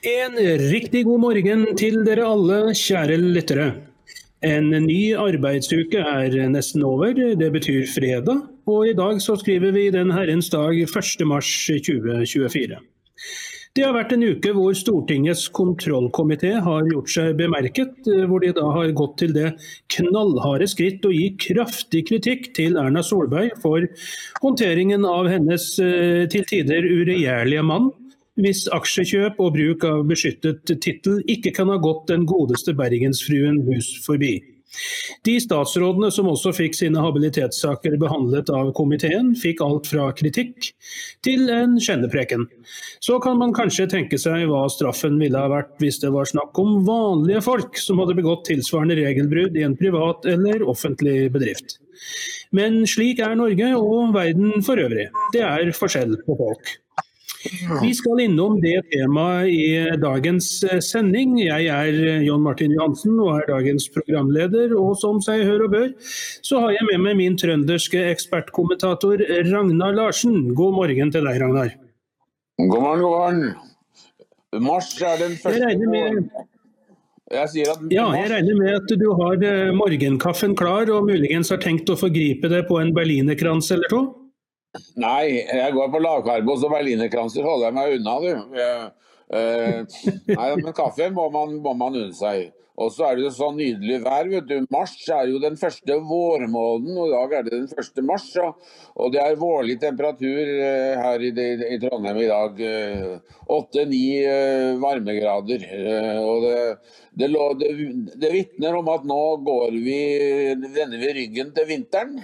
En riktig god morgen til dere alle, kjære lyttere. En ny arbeidsuke er nesten over, det betyr fredag. Og i dag så skriver vi den herrens dag 1. mars 2024. Det har vært en uke hvor Stortingets kontrollkomité har gjort seg bemerket, hvor de da har gått til det knallharde skritt å gi kraftig kritikk til Erna Solberg for håndteringen av hennes eh, til tider uregjerlige mann, hvis aksjekjøp og bruk av beskyttet tittel ikke kan ha gått den godeste bergensfruen hus forbi. De statsrådene som også fikk sine habilitetssaker behandlet av komiteen, fikk alt fra kritikk til en kjennepreken. Så kan man kanskje tenke seg hva straffen ville ha vært hvis det var snakk om vanlige folk som hadde begått tilsvarende regelbrudd i en privat eller offentlig bedrift. Men slik er Norge og verden for øvrig. Det er forskjell på folk. Vi skal innom det temaet i dagens eh, sending. Jeg er eh, John Martin Johansen og er dagens programleder. Og som seg hør og bør, så har jeg med meg min trønderske ekspertkommentator Ragnar Larsen. God morgen til deg, Ragnar. God morgen, god morgen. Mars er den første Jeg med jeg at ja, jeg regner med at du har eh, morgenkaffen klar og muligens har tenkt å forgripe deg på en berlinerkrans eller to? Nei, jeg går på lavkarbos og berlinerkranser holder jeg meg unna, du. Uh, nei, men kaffe må man, må man unne seg. Og så er det jo så nydelig vær. vet du. Mars er jo den første vårmåneden, og i dag er det den første mars. Og det er vårlig temperatur uh, her i, Trondheim i dag. Åtte-ni uh, uh, varmegrader. og det, det, det, det vitner om at nå går vi, vender vi ryggen til vinteren.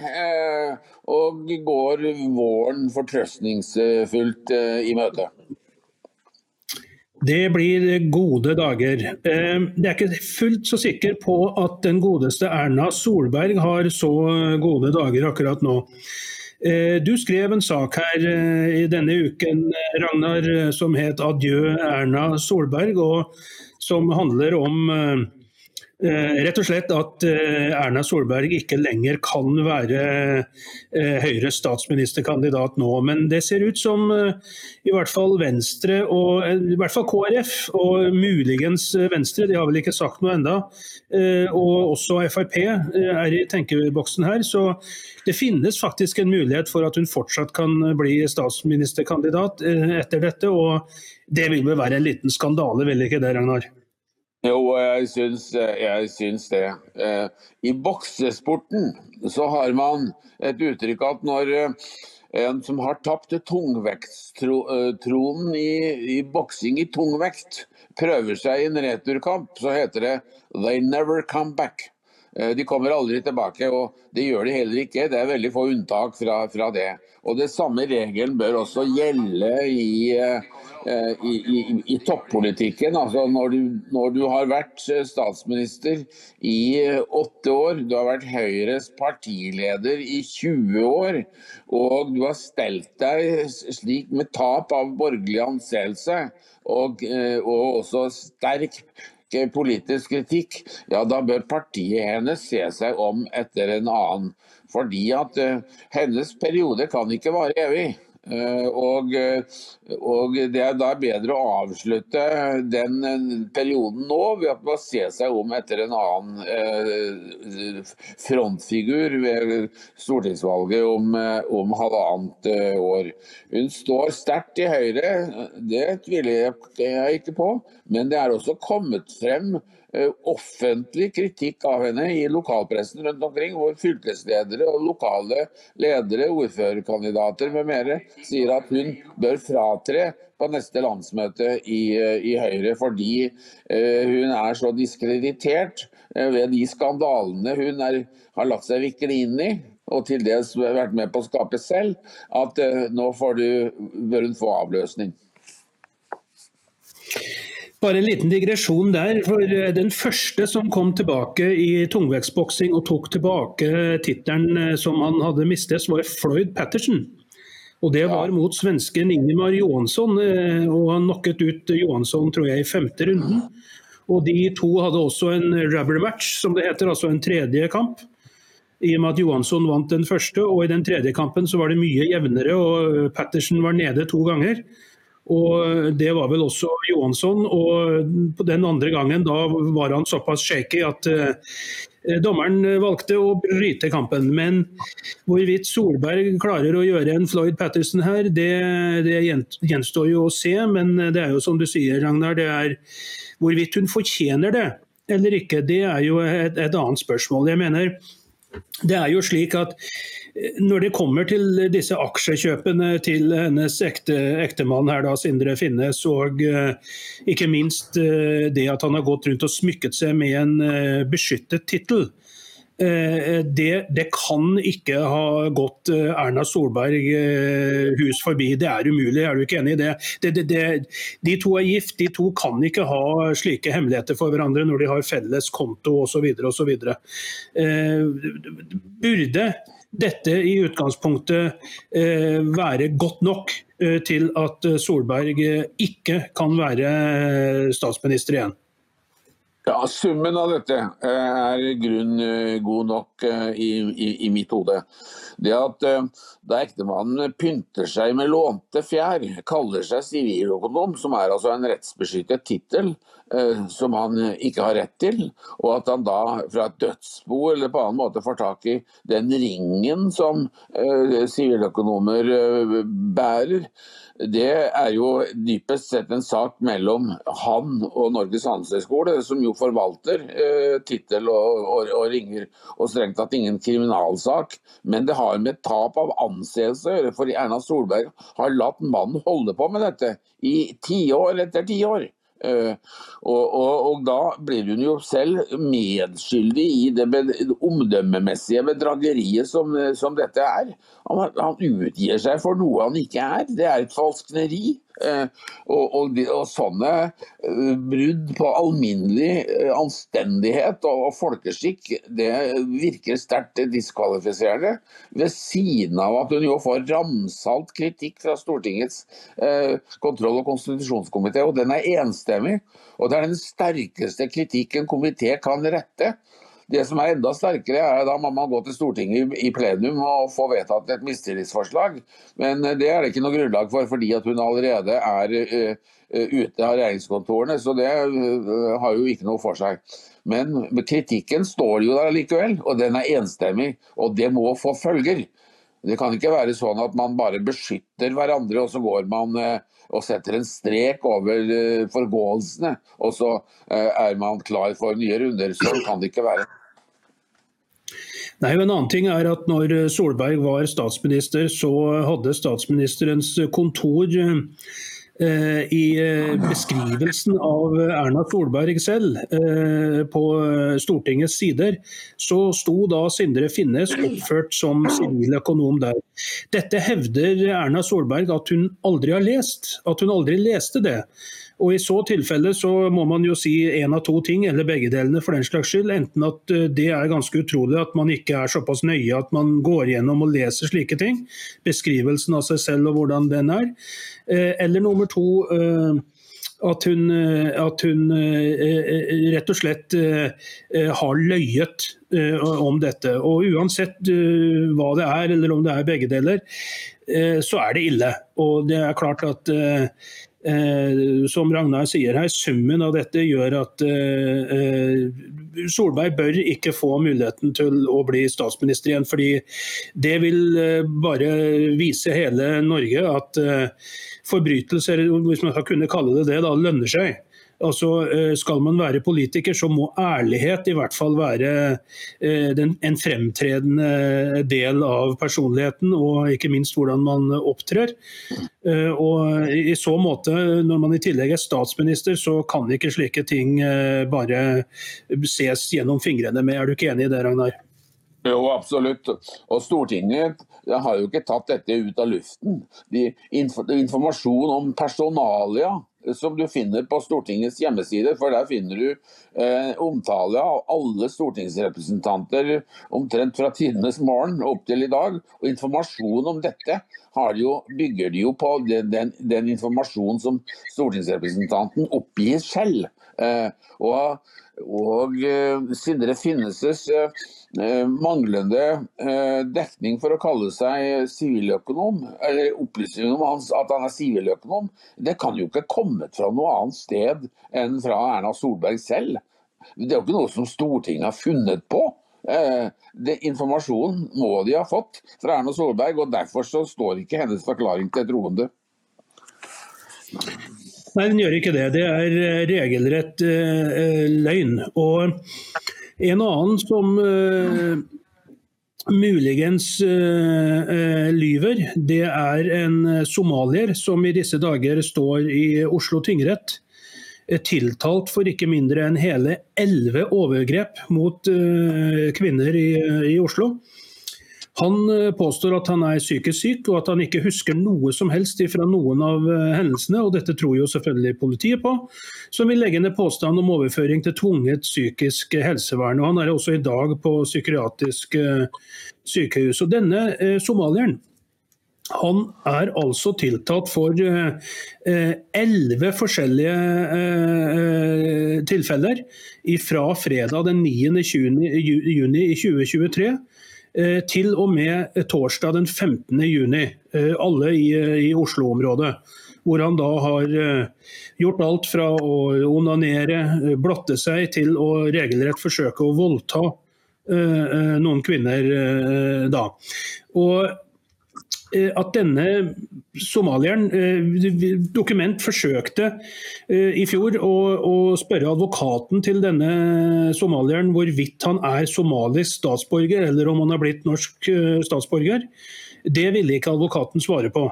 og går våren fortrøstningsfullt i møte. Det blir gode dager. Jeg det er ikke fullt så sikker på at den godeste Erna Solberg har så gode dager akkurat nå. Eh, du skrev en sak her eh, i denne uken Ragnar, som het 'Adjø Erna Solberg', og som handler om Eh, rett og slett at eh, Erna Solberg ikke lenger kan være eh, Høyres statsministerkandidat nå. Men det ser ut som i hvert fall Venstre, og i hvert fall KrF og muligens Venstre, de har vel ikke sagt noe enda, og også Frp er i tenkeboksen her. Så det finnes faktisk en mulighet for at hun fortsatt kan bli statsministerkandidat etter dette. Og det vil vel være en liten skandale, vil ikke det, Ragnar? Jo, jeg syns, jeg syns det. Eh, I boksesporten så har man et uttrykk at når eh, en som har tapt tungvektstronen i, i boksing i tungvekt, prøver seg i en returkamp, så heter det 'they never come back'. Eh, de kommer aldri tilbake, og det gjør de heller ikke. Det er veldig få unntak fra, fra det. Og Det samme regelen bør også gjelde i, eh, i, i, i toppolitikken. Altså når du, når du, har vært statsminister i åtte år, du har vært Høyres partileder i 20 år, og du har stelt deg slik med tap av borgerlig anseelse, og, eh, og også sterk politisk kritikk, ja da bør partiet hennes se seg om etter en annen. Fordi at hennes periode kan ikke vare evig. Uh, og, uh, og, Det er da bedre å avslutte den perioden nå ved at man ser seg om etter en annen frontfigur ved stortingsvalget om, om halvannet år. Hun står sterkt i Høyre, det tviler jeg ikke på. Men det er også kommet frem eh, offentlig kritikk av henne i lokalpressen rundt omkring, hvor fylkesledere og lokale ledere, ordførerkandidater m.m. sier at hun bør fratre på neste landsmøte i, eh, i Høyre, fordi uh, hun er så diskreditert uh, ved de skandalene hun er, har latt seg vikle inn i, og til dels vært med på å skape selv, at uh, nå du, bør hun få avløsning. Bare en liten digresjon der. for eh, Den første som kom tilbake i tungvektsboksing og tok tilbake tittelen eh, som han hadde mistet, var Floyd Patterson. Og Det var mot svensken Ingemar Johansson, eh, og han knocket ut Johansson tror jeg, i femte runden. Og De to hadde også en rubber match, som det heter, altså en tredje kamp. I og med at Johansson vant den første, og i den tredje kampen så var det mye jevnere, og Patterson var nede to ganger. Og Det var vel også Johansson. og på Den andre gangen da var han såpass shaky at dommeren valgte å bryte kampen. Men hvorvidt Solberg klarer å gjøre en Floyd Patterson her, det, det gjenstår jo å se. Men det er jo som du sier, Ragnar, det er hvorvidt hun fortjener det eller ikke, det er jo et, et annet spørsmål. Jeg mener, det er jo slik at eh, når det kommer til disse aksjekjøpene til hennes ekte, ektemann her da, Sindre Finnes, og uh, ikke minst uh, det at han har gått rundt og smykket seg med en uh, beskyttet tittel, Eh, det, det, kan ikke ha gått eh, Erna Solberg eh, hus forbi. Det er umulig, er du ikke enig i det? det, det de to er gift, de to kan ikke ha slike hemmeligheter for hverandre når de har felles konto osv. osv. Burde dette i utgangspunktet være godt nok til at Solberg ikke kan være statsminister igjen? Ja, Summen av dette eh, er grunn eh, god nok eh, i, i, i mitt hode. Det at da ektemannen pynter seg med lånte fjær, kaller seg siviløkonom, som er altså en rettsbeskyttet tittel som han ikke har rett til, og at han da fra et dødsbo eller på annen måte får tak i den ringen som siviløkonomer bærer, det er jo dypest sett en sak mellom han og Norges handelshøyskole, som jo forvalter eh, tittel og, og, og, ringer, og strengt tatt ingen kriminalsak. Men det har med tap av anseelse for Erna Solberg har latt mannen holde på med dette i tiår etter tiår. Uh, og, og, og, da blir hun jo selv medskyldig i det omdømmemessige bedrageriet som, som dette er. Han, han, utgir seg for noe han ikke er. Det er et falskneri. Eh, og, og, og, sånne eh, brudd på alminnelig eh, anstendighet og, og folkeskikk, det virker sterkt diskvalifiserende. Ved siden av at hun jo får ramsalt kritikk fra Stortingets kontroll- og konstitusjonskomité, og den er enstemmig. Og det er den sterkeste kritikken komité kan rette. Det som er enda sterkere, er da må man gå til Stortinget i plenum og få vedtatt et mistillitsforslag. Men eh, det er det ikke noe grunnlag for, fordi at hun allerede er uh, ute av regjeringskontorene. Så det har jo ikke noe for seg. Men kritikken står jo der likevel, og den er enstemmig. Og det må få følger. Det kan ikke være sånn at man bare beskytter hverandre, og så går man og setter en strek over forgåelsene, og så er man klar for nye runder. Sånn kan det ikke være. Nei, en annen ting er at når Solberg var statsminister, så hadde statsministerens kontor eh, i eh, beskrivelsen av Erna Solberg selv eh, på Stortingets sider, så sto da Sindre Finnes oppført som siviløkonom der. Dette hevder Erna Solberg at hun aldri har lest, at hun aldri leste det. Og I så tilfelle så må man jo si én av to ting, eller begge delene for den slags skyld. Enten at eh, det er ganske utrolig at man ikke er såpass nøye at man går gjennom og leser slike ting. Beskrivelsen av seg selv og hvordan den er. Eh, eller nummer to eh, at hun, at hun, rett og slett har løyet om dette. Og Uansett hva det er, eller om det er begge deler, så er det ille. Og det er klart at Eh, som Ragnar sier her, Summen av dette gjør at eh, eh, Solberg bør ikke få muligheten til å bli statsminister igjen. fordi Det vil bare vise hele Norge at forbrytelser, hvis man skal kunne kalle det det, da, lønner seg. Altså, eh, Skal man være politiker, så må ærlighet i hvert fall være eh, en fremtredende del av personligheten, og ikke minst hvordan man opptrer. Eh, og I så måte, når man i tillegg er statsminister, så kan ikke slike ting bare ses gjennom fingrene med. Er du ikke enig i det, Ragnar? Jo, absolutt. Og Stortinget har jo ikke tatt dette ut av luften. De, informasjon om personalia som du finner på Stortingets hjemmeside, for der finner du eh, omtale av alle stortingsrepresentanter omtrent fra tidenes morgen opp til i dag. Og informasjon om dette de jo, bygger de jo på den, den, den informasjonen som stortingsrepresentanten oppgir selv. Eh, og Og siden det finnes manglende dekning for å kalle seg siviløkonom, eller opplysning om at han er siviløkonom, det kan jo ikke kommet fra noe annet sted enn fra Erna Solberg selv. Det er jo ikke noe som Stortinget har funnet på. Eh, det, informasjonen må de ha fått fra Erna Solberg, og derfor så står ikke hennes forklaring til troende. Nei, den gjør ikke det. Det er eh, regelrett eh, løgn. Og en annen som eh, muligens uh, lyver, det er en somalier som i disse dager står i Oslo tingrett tiltalt for ikke mindre enn hele elleve overgrep mot uh, kvinner i, i, Oslo. Han uh, påstår at han er psykisk syk, og at han ikke husker noe som helst fra noen av uh, hendelsene. og Dette tror jo selvfølgelig politiet på, som vil legge ned påstand om overføring til tvunget psykisk helsevern. og Han er også i dag på psykiatrisk sykehus. Og Denne somalieren han er altså tiltalt for eh, elleve forskjellige eh, tilfeller fra fredag den 9. juni i 2023 eh, til og med torsdag den 15. juni, alle i, i Oslo-området. Hvor han da har gjort alt fra å onanere, blotte seg, til å regelrett forsøke å voldta noen kvinner da. Og Eh, at denne somalieren eh, Dokument forsøkte eh, i fjor å, å, spørre advokaten til denne somalieren hvorvidt han er somalisk statsborger eller om han har blitt norsk statsborger. Det ville ikke advokaten svare på.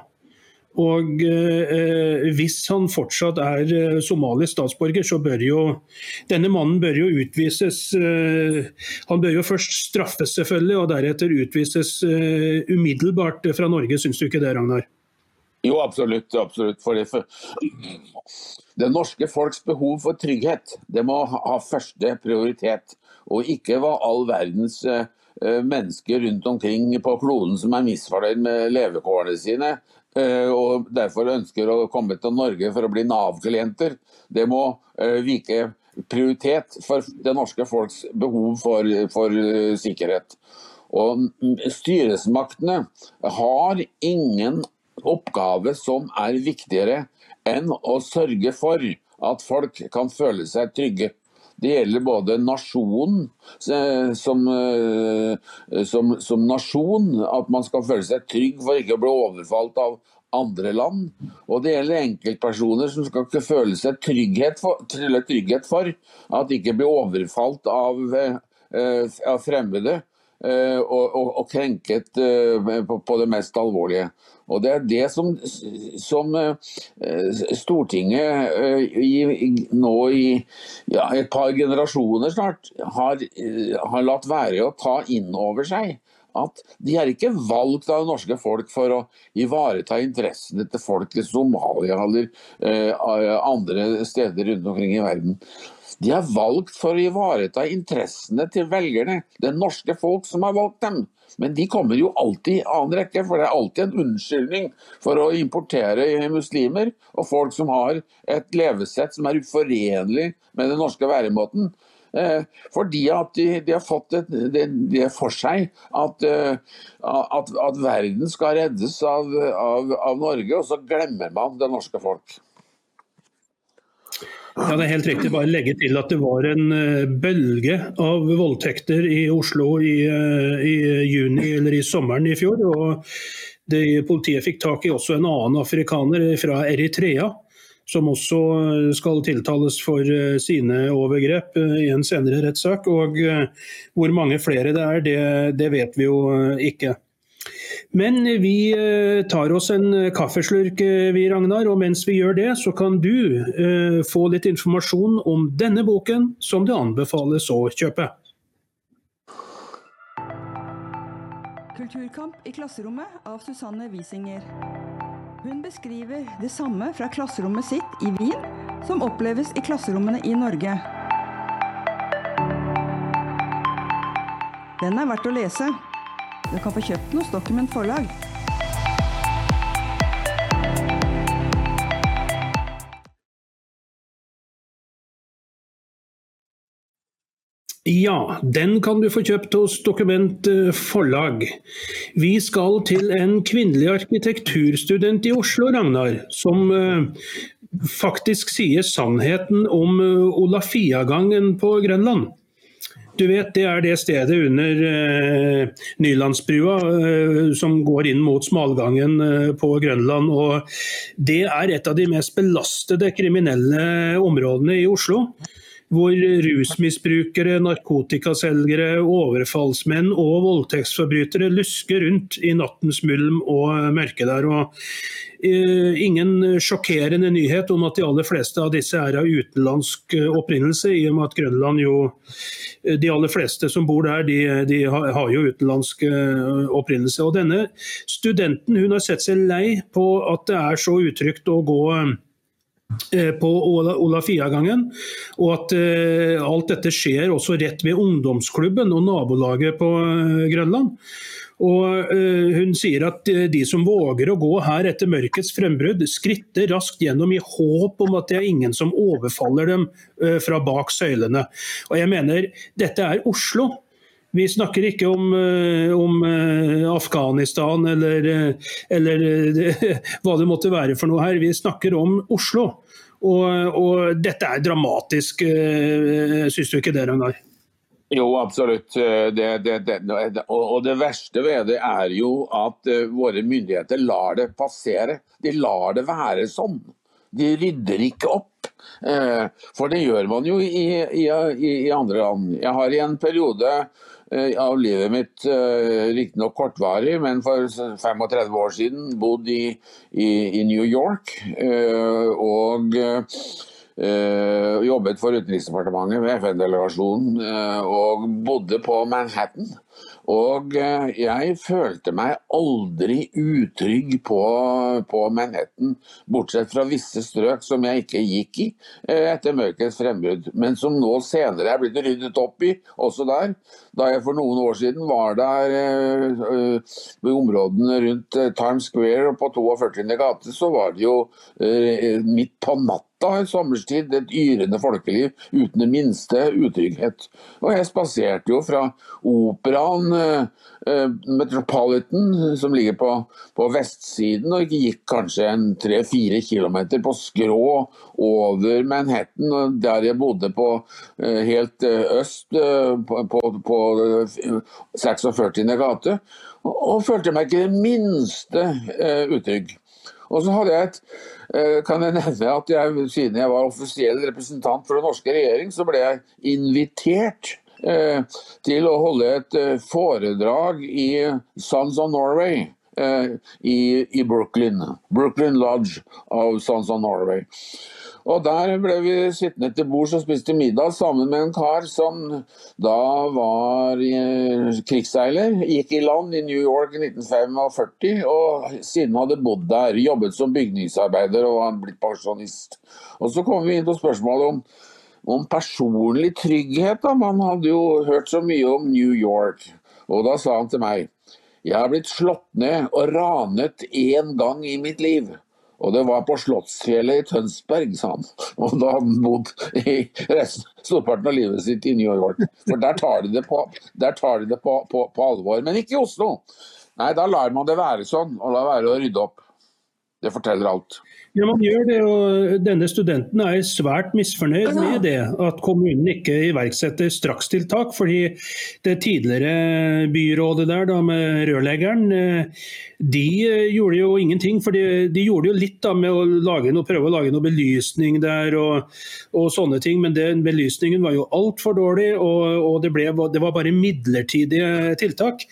Og eh, Hvis han fortsatt er eh, somalisk statsborger, så bør jo denne mannen bør jo utvises eh, Han bør jo først straffes, selvfølgelig, og deretter utvises eh, umiddelbart fra Norge. Syns du ikke det, Ragnar? Jo, absolutt. absolutt. For det, for det norske folks behov for trygghet det må ha første prioritet, og ikke hva all verdens eh, mennesker rundt omkring på kloden som er misfornøyd med levekårene sine, Eh, og derfor ønsker å komme til Norge for å bli Nav-klienter. Det må eh, vike prioritet for det norske folks behov for, for eh, sikkerhet. Og styresmaktene har ingen oppgave som er viktigere enn å sørge for at folk kan føle seg trygge. Det gjelder både nasjonen som, som, som, nasjon, at man skal føle seg trygg for ikke å bli overfalt av andre land. Og det gjelder enkeltpersoner som skal ikke føle seg trygghet for, trygghet for at de ikke blir overfalt av, eh, av fremmede. Og, og, og, krenket på, på, det mest alvorlige. Og Det er det som, som uh, Stortinget i, nå i ja, et par generasjoner snart har, har latt være å ta inn over seg at de er ikke valgt av det norske folk for å ivareta interessene til folk i Somalia eller andre steder rundt omkring i verden. De er valgt for å ivareta interessene til velgerne, det norske folk som har valgt dem. Men de kommer jo alltid i annen rekke, for det er alltid en unnskyldning for å importere muslimer og folk som har et levesett som er uforenlig med den norske væremåten. Eh, fordi at de, de har fått det, det, det, for seg at, eh, at, at, verden skal reddes av, av, av Norge, og så glemmer man det norske folk. Ja, det er helt riktig. Bare legge til at det var en eh, bølge av voldtekter i Oslo i, i juni eller i sommeren i fjor. og det, Politiet fikk tak i også en annen afrikaner fra Eritrea, som også eh, skal tiltales for sine overgrep i en senere rettssak. Og hvor mange flere det er, det, det vet vi jo ikke. Men vi eh, tar oss en eh, kaffeslurk, eh, vi Ragnar. Og mens vi gjør det, så kan du få litt informasjon om denne boken som det anbefales å kjøpe. Kulturkamp i klasserommet av Susanne Wiesinger. Hun beskriver det samme fra klasserommet sitt i Wien som oppleves i klasserommene i Norge. Den er verdt å lese. Du kan få kjøpt den hos Document forlag. Ja, den kan du få kjøpt hos Dokument eh, forlag. Vi skal til en kvinnelig arkitekturstudent i Oslo, Ragnar, som eh, faktisk sier sannheten om Olafiagangen Olafia-gangen på Grønland. Du vet, Det er det stedet under eh, Nylandsbrua eh, som går inn mot smalgangen eh, på Grønland. og Det er et av de mest belastede kriminelle områdene i Oslo hvor rusmisbrukere, narkotikaselgere, overfallsmenn og voldtektsforbrytere lusker rundt i nattens mulm og mørke der. Og uh, ingen sjokkerende nyhet om at de aller fleste av disse er av utenlandsk opprinnelse, i og med at Grønland jo De aller fleste som bor der, de, de har jo utenlandsk opprinnelse. Og denne studenten hun har sett seg lei på at det er så utrygt å gå Eh, på Olafia-gangen. Og at uh, alt dette skjer også rett ved ungdomsklubben og nabolaget på uh, Grønland. Og Hun sier at de som våger å gå her etter mørkets frembrudd, skritter raskt gjennom i håp om at det er ingen som overfaller dem fra bak søylene. Og jeg mener, Dette er Oslo. Vi snakker ikke om, eh, om eh, Afghanistan eller, eh, eller, hva det måtte være for noe her. Vi snakker om Oslo. Og, og dette er dramatisk, syns du ikke det, Ragnar? Jo, absolutt. Det, det, det, og det verste ved det er jo at våre myndigheter lar det passere. De lar det være sånn. De rydder ikke opp. For det gjør man jo i, i, i andre land. Jeg har i en periode av livet mitt, eh, riktignok kortvarig, men for 35 år siden bodd i, i, i New York. Eh, og jobbet for Utenriksdepartementet med FN-delegasjonen og bodde på Manhattan. Og eh, jeg følte meg aldri utrygg på, på, Manhattan, bortsett fra visse strøk som jeg ikke gikk i eh, etter mørkets frembrudd, men som nå senere er blitt ryddet opp i, også der. Da jeg for noen år siden var der eh, i områdene rundt Times Square og på 42. gate, så var det jo midt på natta natta i sommerstid et yrende folkeliv uten det minste utrygghet. Og jeg spaserte jo fra operaen eh, eh, Metropolitan, som ligger på, på, vestsiden, og gikk kanskje en tre-fire kilometer på skrå over Manhattan, der jeg bodde på eh, helt eh, øst på, på, på 46. gate, og, og følte meg ikke det minste utrygg. Og så hadde jeg et, eh, kan jeg nevne at jeg, siden jeg var offisiell representant for den norske regjering, så ble jeg invitert eh, til å holde et eh, foredrag i Sons of Norway. I, i, Brooklyn. Brooklyn Lodge av Sons of Norway. Og Der ble vi sittende til bords og spiste middag sammen med en kar som da var eh, krigsseiler. Gikk i land i New York i 1945 og siden hadde bodd der. Jobbet som bygningsarbeider og var blitt pensjonist. Og Så kom vi inn på spørsmålet om, om personlig trygghet. Da. Man hadde jo hørt så mye om New York. Og da sa han til meg jeg har blitt slått ned og ranet én gang i mitt liv. Og det var på Slottsfjellet i Tønsberg, sa han. Og da har han bodd i resten, storparten av livet sitt i New York. For der tar de det, på, tar de det på, på, på, alvor. Men ikke i Oslo. Nei, da lar man det være sånn, og la være å rydde opp. Det forteller alt. Ja, man gjør det, og Denne studenten er svært misfornøyd med det, at kommunen ikke iverksetter strakstiltak. fordi det tidligere byrådet der da, med rørleggeren, eh, de eh, gjorde jo ingenting. for De, de gjorde jo litt da med å lage noe, prøve å lage noe belysning der og, og sånne ting, men den belysningen var jo altfor dårlig, og, og det, ble, det, var bare midlertidige tiltak.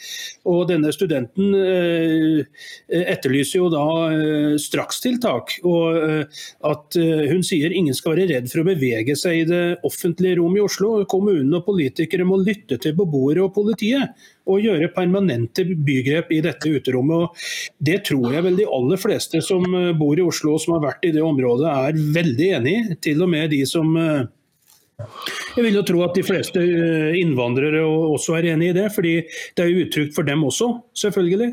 Og denne studenten eh, etterlyser jo da eh, strakstiltak. og og eh, at eh, hun sier ingen skal være redd for å bevege seg i det offentlige rom i Oslo. Kommunene og politikere må lytte til beboere og politiet og gjøre permanente bygrep i dette uterommet. Og det tror jeg vel de aller fleste som eh, bor i Oslo og som har vært i det området er veldig enig i. Til og med de som jeg vil jo tro at de fleste innvandrere også er enig i det, fordi det er jo utrygt for dem også, selvfølgelig.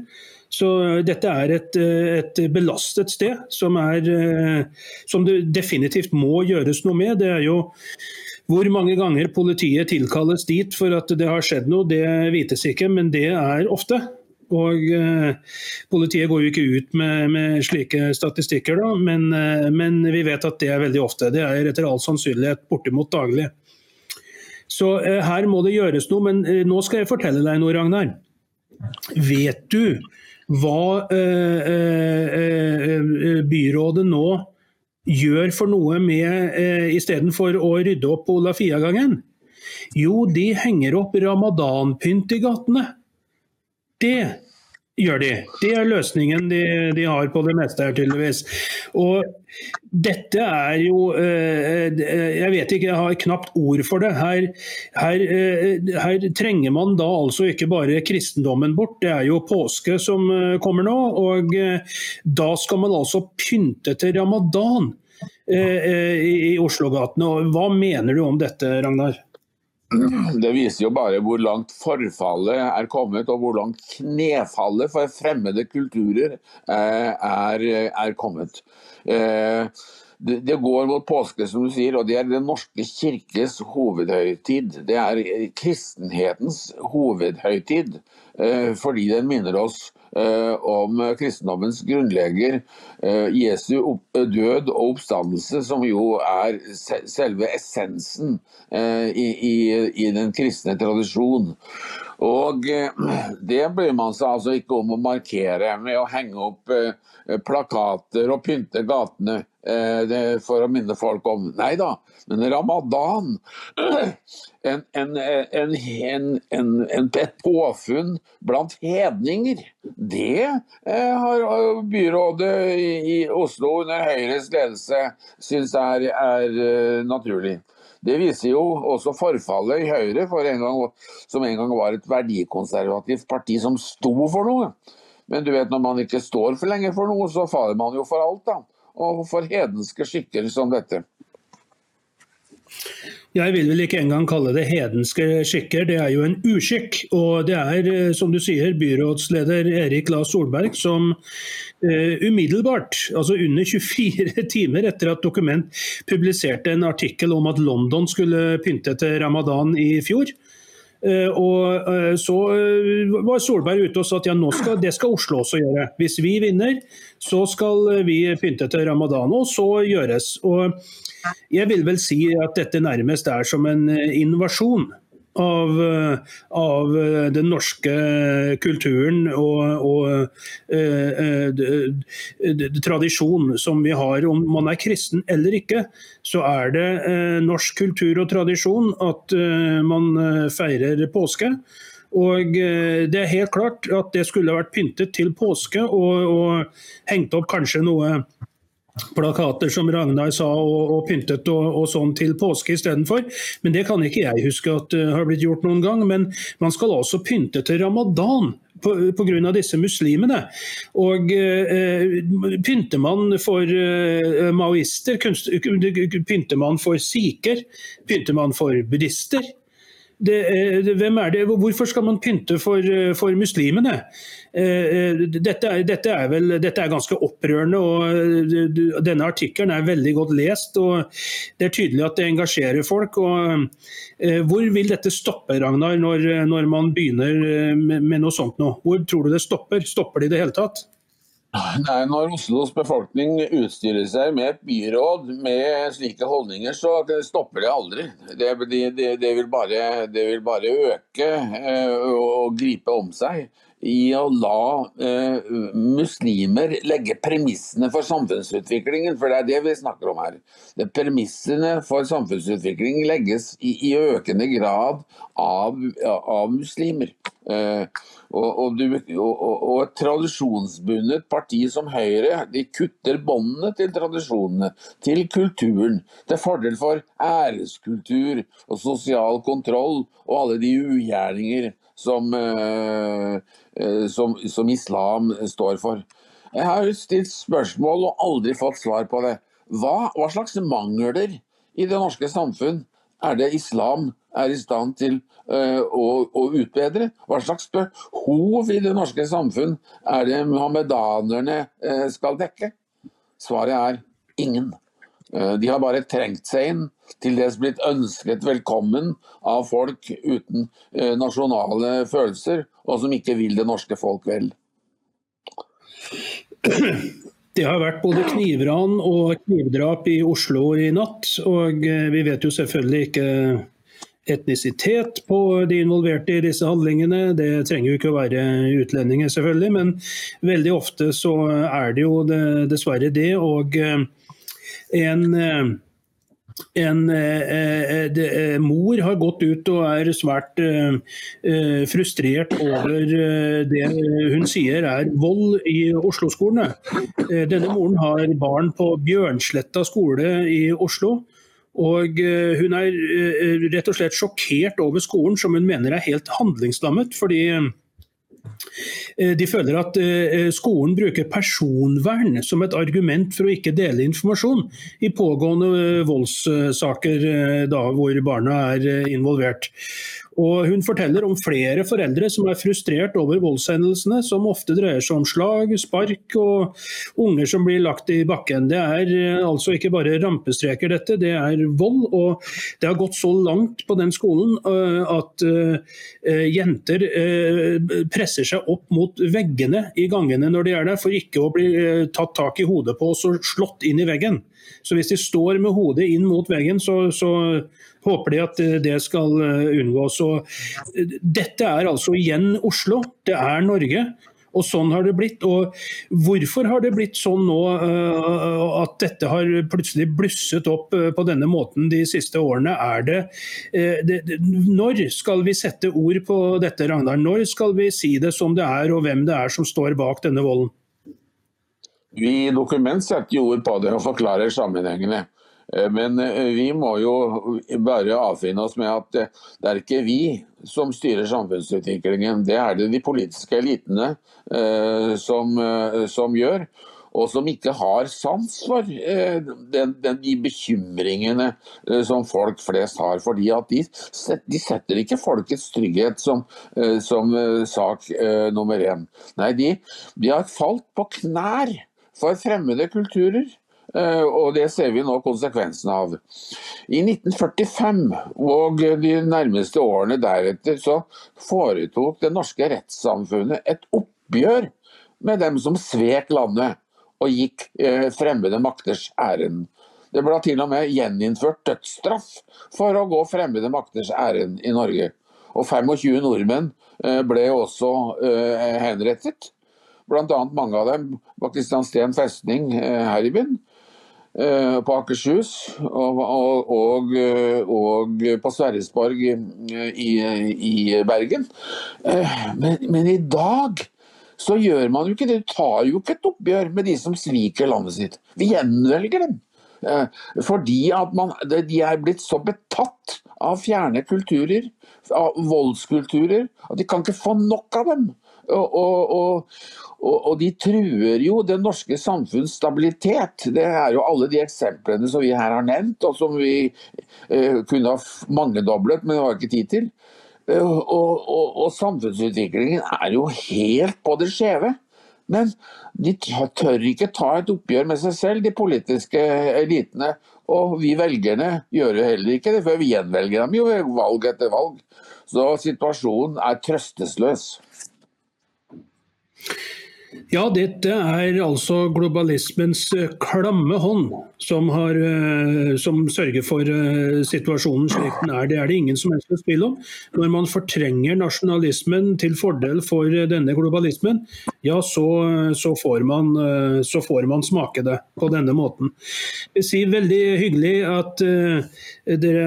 Så dette er et, et belastet sted som, er, som, det definitivt må gjøres noe med. Det er jo Hvor mange ganger politiet tilkalles dit for at det har skjedd noe, det vites ikke, men det er ofte. Og eh, Politiet går jo ikke ut med, med slike statistikker, da, men, eh, men, vi vet at det er veldig ofte. Det er etter all sannsynlighet bortimot daglig. Så eh, her må det gjøres noe, men eh, nå skal jeg fortelle deg noe, Ragnar. Vet du hva eh, eh, byrådet nå gjør for noe med eh, istedenfor å rydde opp på Olafia-gangen? Jo, de henger opp ramadanpynt i gatene. Det gjør de. Det er løsningen de, de, har på det meste her, tydeligvis. Og dette er jo eh, Jeg vet ikke, jeg har knapt ord for det. Her, her, eh, her, trenger man da altså ikke bare kristendommen bort, det er jo påske som eh, kommer nå. Og da skal man altså pynte til ramadan i Oslo-gatene. Hva mener du om dette, Ragnar? Det viser jo bare hvor langt forfallet er kommet, og hvor langt knefallet for fremmede kulturer eh, er, er kommet. Eh, det går mot påske, som du sier, og det er Den norske kirkes hovedhøytid. Det er kristenhetens hovedhøytid, fordi den minner oss Eh, om kristendommens grunnlegger, eh, Jesu død og oppstandelse, som jo er selve essensen eh, i den kristne tradisjon. Og det bryr man seg altså ikke om å markere med å henge opp plakater og pynte gatene for å minne folk om. Nei da, men ramadan en, en, en, et påfunn blant hedninger. Det eh, har byrådet i, Oslo under Høyres ledelse syns er, er uh, naturlig. Det viser jo også forfallet i Høyre, en gang, som en gang var et verdikonservativt parti som sto for noe. Men du vet, når man ikke står for lenge for noe, så faller man jo for alt. da. Og for hedenske skikker som dette. Jeg vil vel ikke engang kalle det hedenske skikker, det er jo en uskikk. Og det er, eh, som du sier, byrådsleder Erik La Solberg som uh, umiddelbart, altså under 24 timer etter at Dokument publiserte en artikkel om at London skulle pynte til ramadan i fjor, og eh, Så eh, var Solberg ute og sa at ja, skal, det skal Oslo også gjøre. Hvis vi vinner, så skal vi pynte til ramadan. Og så gjøres. Og jeg vil vel si at dette nærmest er som en invasjon av, av, den norske kulturen og, og eh, eh, som vi har. Om man er kristen eller ikke, så er det eh, norsk kultur og tradisjon at eh, man eh, feirer påske. Og eh, det er helt klart at det skulle vært pyntet til påske og, og hengt opp kanskje noe plakater som Ragnar sa og, og pyntet og, og, sånn til påske istedenfor. Men det kan ikke jeg huske at uh, har blitt gjort noen gang. Men man skal også pynte til ramadan pga. disse muslimene. Og uh, Pynter man for uh, maoister, kunst, pynter man for sikher, pynter man for buddhister? Det, hvem er det? Hvorfor skal man pynte for, for muslimene? Eh, dette er, dette, er vel, dette er, ganske opprørende. og Denne artikkelen er veldig godt lest. og Det er tydelig at det engasjerer folk. og eh, Hvor vil dette stoppe, Ragnar, når, når man begynner eh, med noe sånt nå? Hvor tror du det stopper? Stopper det i det hele tatt? Nei, Når Oslos befolkning utstyrer seg med et byråd med slike holdninger, så stopper det aldri. Det, det, det, vil, bare, det vil, bare, øke og gripe om seg i å la eh, muslimer legge premissene for samfunnsutviklingen, for det er det vi snakker om her. Det Premissene for samfunnsutvikling legges i, i økende grad av, av muslimer. Eh, og, og, du, og, og, et tradisjonsbundet parti som Høyre de kutter båndene til tradisjonene, til kulturen, til fordel for æreskultur og sosial kontroll og alle de ugjerninger som, eh, eh, som, som, islam står for. Jeg har stilt spørsmål og aldri fått svar på det. Hva, hva slags mangler i det norske samfunn er det islam er i stand til uh, å, å, utbedre? Hva slags behov i det norske samfunn er det muhammedanerne uh, skal dekke? Svaret er ingen. Uh, De har bare trengt seg inn, til dels blitt ønsket velkommen av folk uten nasjonale følelser, og som ikke vil det norske folk vel. Det har vært både knivran og knivdrap i Oslo i natt, og eh, vi vet jo selvfølgelig ikke etnisitet på de involverte i disse handlingene. Det trenger jo ikke å være utlendinger, selvfølgelig, men veldig ofte så er det jo dessverre det. Og eh, en eh, en eh, de, eh, mor har gått ut og er svært eh, eh, frustrert over eh, det hun sier er vold i Oslo-skolene. Eh, denne moren har barn på Bjørnsletta skole i Oslo. Og eh, hun er eh, rett og slett sjokkert over skolen, som hun mener er helt handlingslammet. fordi Eh, De føler at eh, skolen bruker personvern som et argument for å ikke dele informasjon i pågående eh, voldssaker eh, da, hvor barna er eh, involvert. Og Hun forteller om flere foreldre som er frustrert over voldshendelsene, som ofte dreier seg om slag, spark og unger som blir lagt i bakken. Det er eh, altså ikke bare rampestreker dette, det er vold. Og det har gått så langt på den skolen eh, at eh, jenter presser seg opp mot veggene i gangene når de er der, for ikke å bli tatt tak i hodet på og slått inn i veggen. Så hvis de står med hodet inn mot veggen, så, så håper de at eh, det skal eh, unngås. Og eh, dette er altså igjen Oslo, det er Norge. Og sånn har det blitt. Og hvorfor har det blitt sånn nå at dette har plutselig blusset opp på denne måten de siste årene? Er det, det, det Når skal vi sette ord på dette, Ragnar? Når skal vi si det som det er, og hvem det er som står bak denne volden? Vi i Dokument setter jo ord på det og forklarer sammenhengene. Eh, Men eh, vi må jo bare avfinne oss med at eh, det er ikke vi som styrer samfunnsutviklingen. Det er det de politiske elitene som, som gjør. Og som ikke har sans for den, den, de bekymringene som folk flest har. fordi de, de setter ikke folkets trygghet som, som sak nummer én. Nei, de, de har falt på knær for fremmede kulturer. Eh, og det ser vi nå konsekvensene av. I 1945 og de nærmeste årene deretter så foretok det norske rettssamfunnet et oppgjør med dem som svek landet og gikk eh, fremmede makters ærend. Det ble til og med gjeninnført dødsstraff for å gå fremmede makters ærend i Norge. Og 25 nordmenn eh, ble også henrettet. Bl.a. mange av dem på Kristiansten festning eh, her i byen. eh, På Akershus og, og, og, eh, på Sverresborg i, i Bergen. Men, men i dag så gjør man jo ikke det. Du tar jo ikke et oppgjør med de som sviker landet sitt. Vi gjenvelger dem. Fordi at man, de er blitt så betatt av fjerne kulturer, av voldskulturer, at de kan ikke få nok av dem. Og, og, og, og, og de truer jo det norske samfunns stabilitet. Det er jo alle de eksemplene som vi her har nevnt, og som vi eh, kunne ha mangedoblet, men det var ikke tid til. Eh, Og, og, og samfunnsutviklingen er jo helt på det skjeve. Men de tør ikke ta et oppgjør med seg selv, de politiske elitene. Og vi velgerne gjør jo heller ikke det, for vi gjenvelger dem jo valg etter valg. Så situasjonen er trøstesløs. Ja, dette er altså globalismens eh, klamme hånd som, har, eh, som sørger for eh, situasjonen slik den er. Det er det ingen som helst tvil om. Når man fortrenger nasjonalismen til fordel for denne globalismen, ja, så, så, får man, så får man smake det på denne måten. Jeg sier veldig hyggelig at dere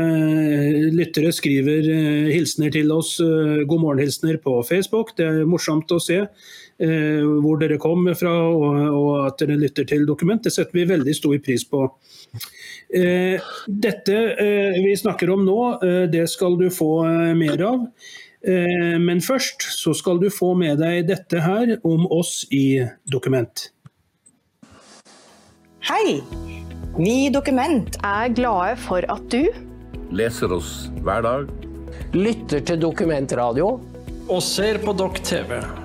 lyttere skriver hilsener til oss, god morgen-hilsener på Facebook. Det er morsomt å se hvor dere kommer fra og, og at dere lytter til dokument. Det setter vi veldig stor pris på. Eh, dette eh, vi snakker om nå, eh, det skal du få eh, mer av. Eh, men først så skal du få med deg dette her om oss i Dokument. Hei! Vi i Dokument er glade for at du leser oss hver dag. lytter til dokumentradio og ser på Dokk TV.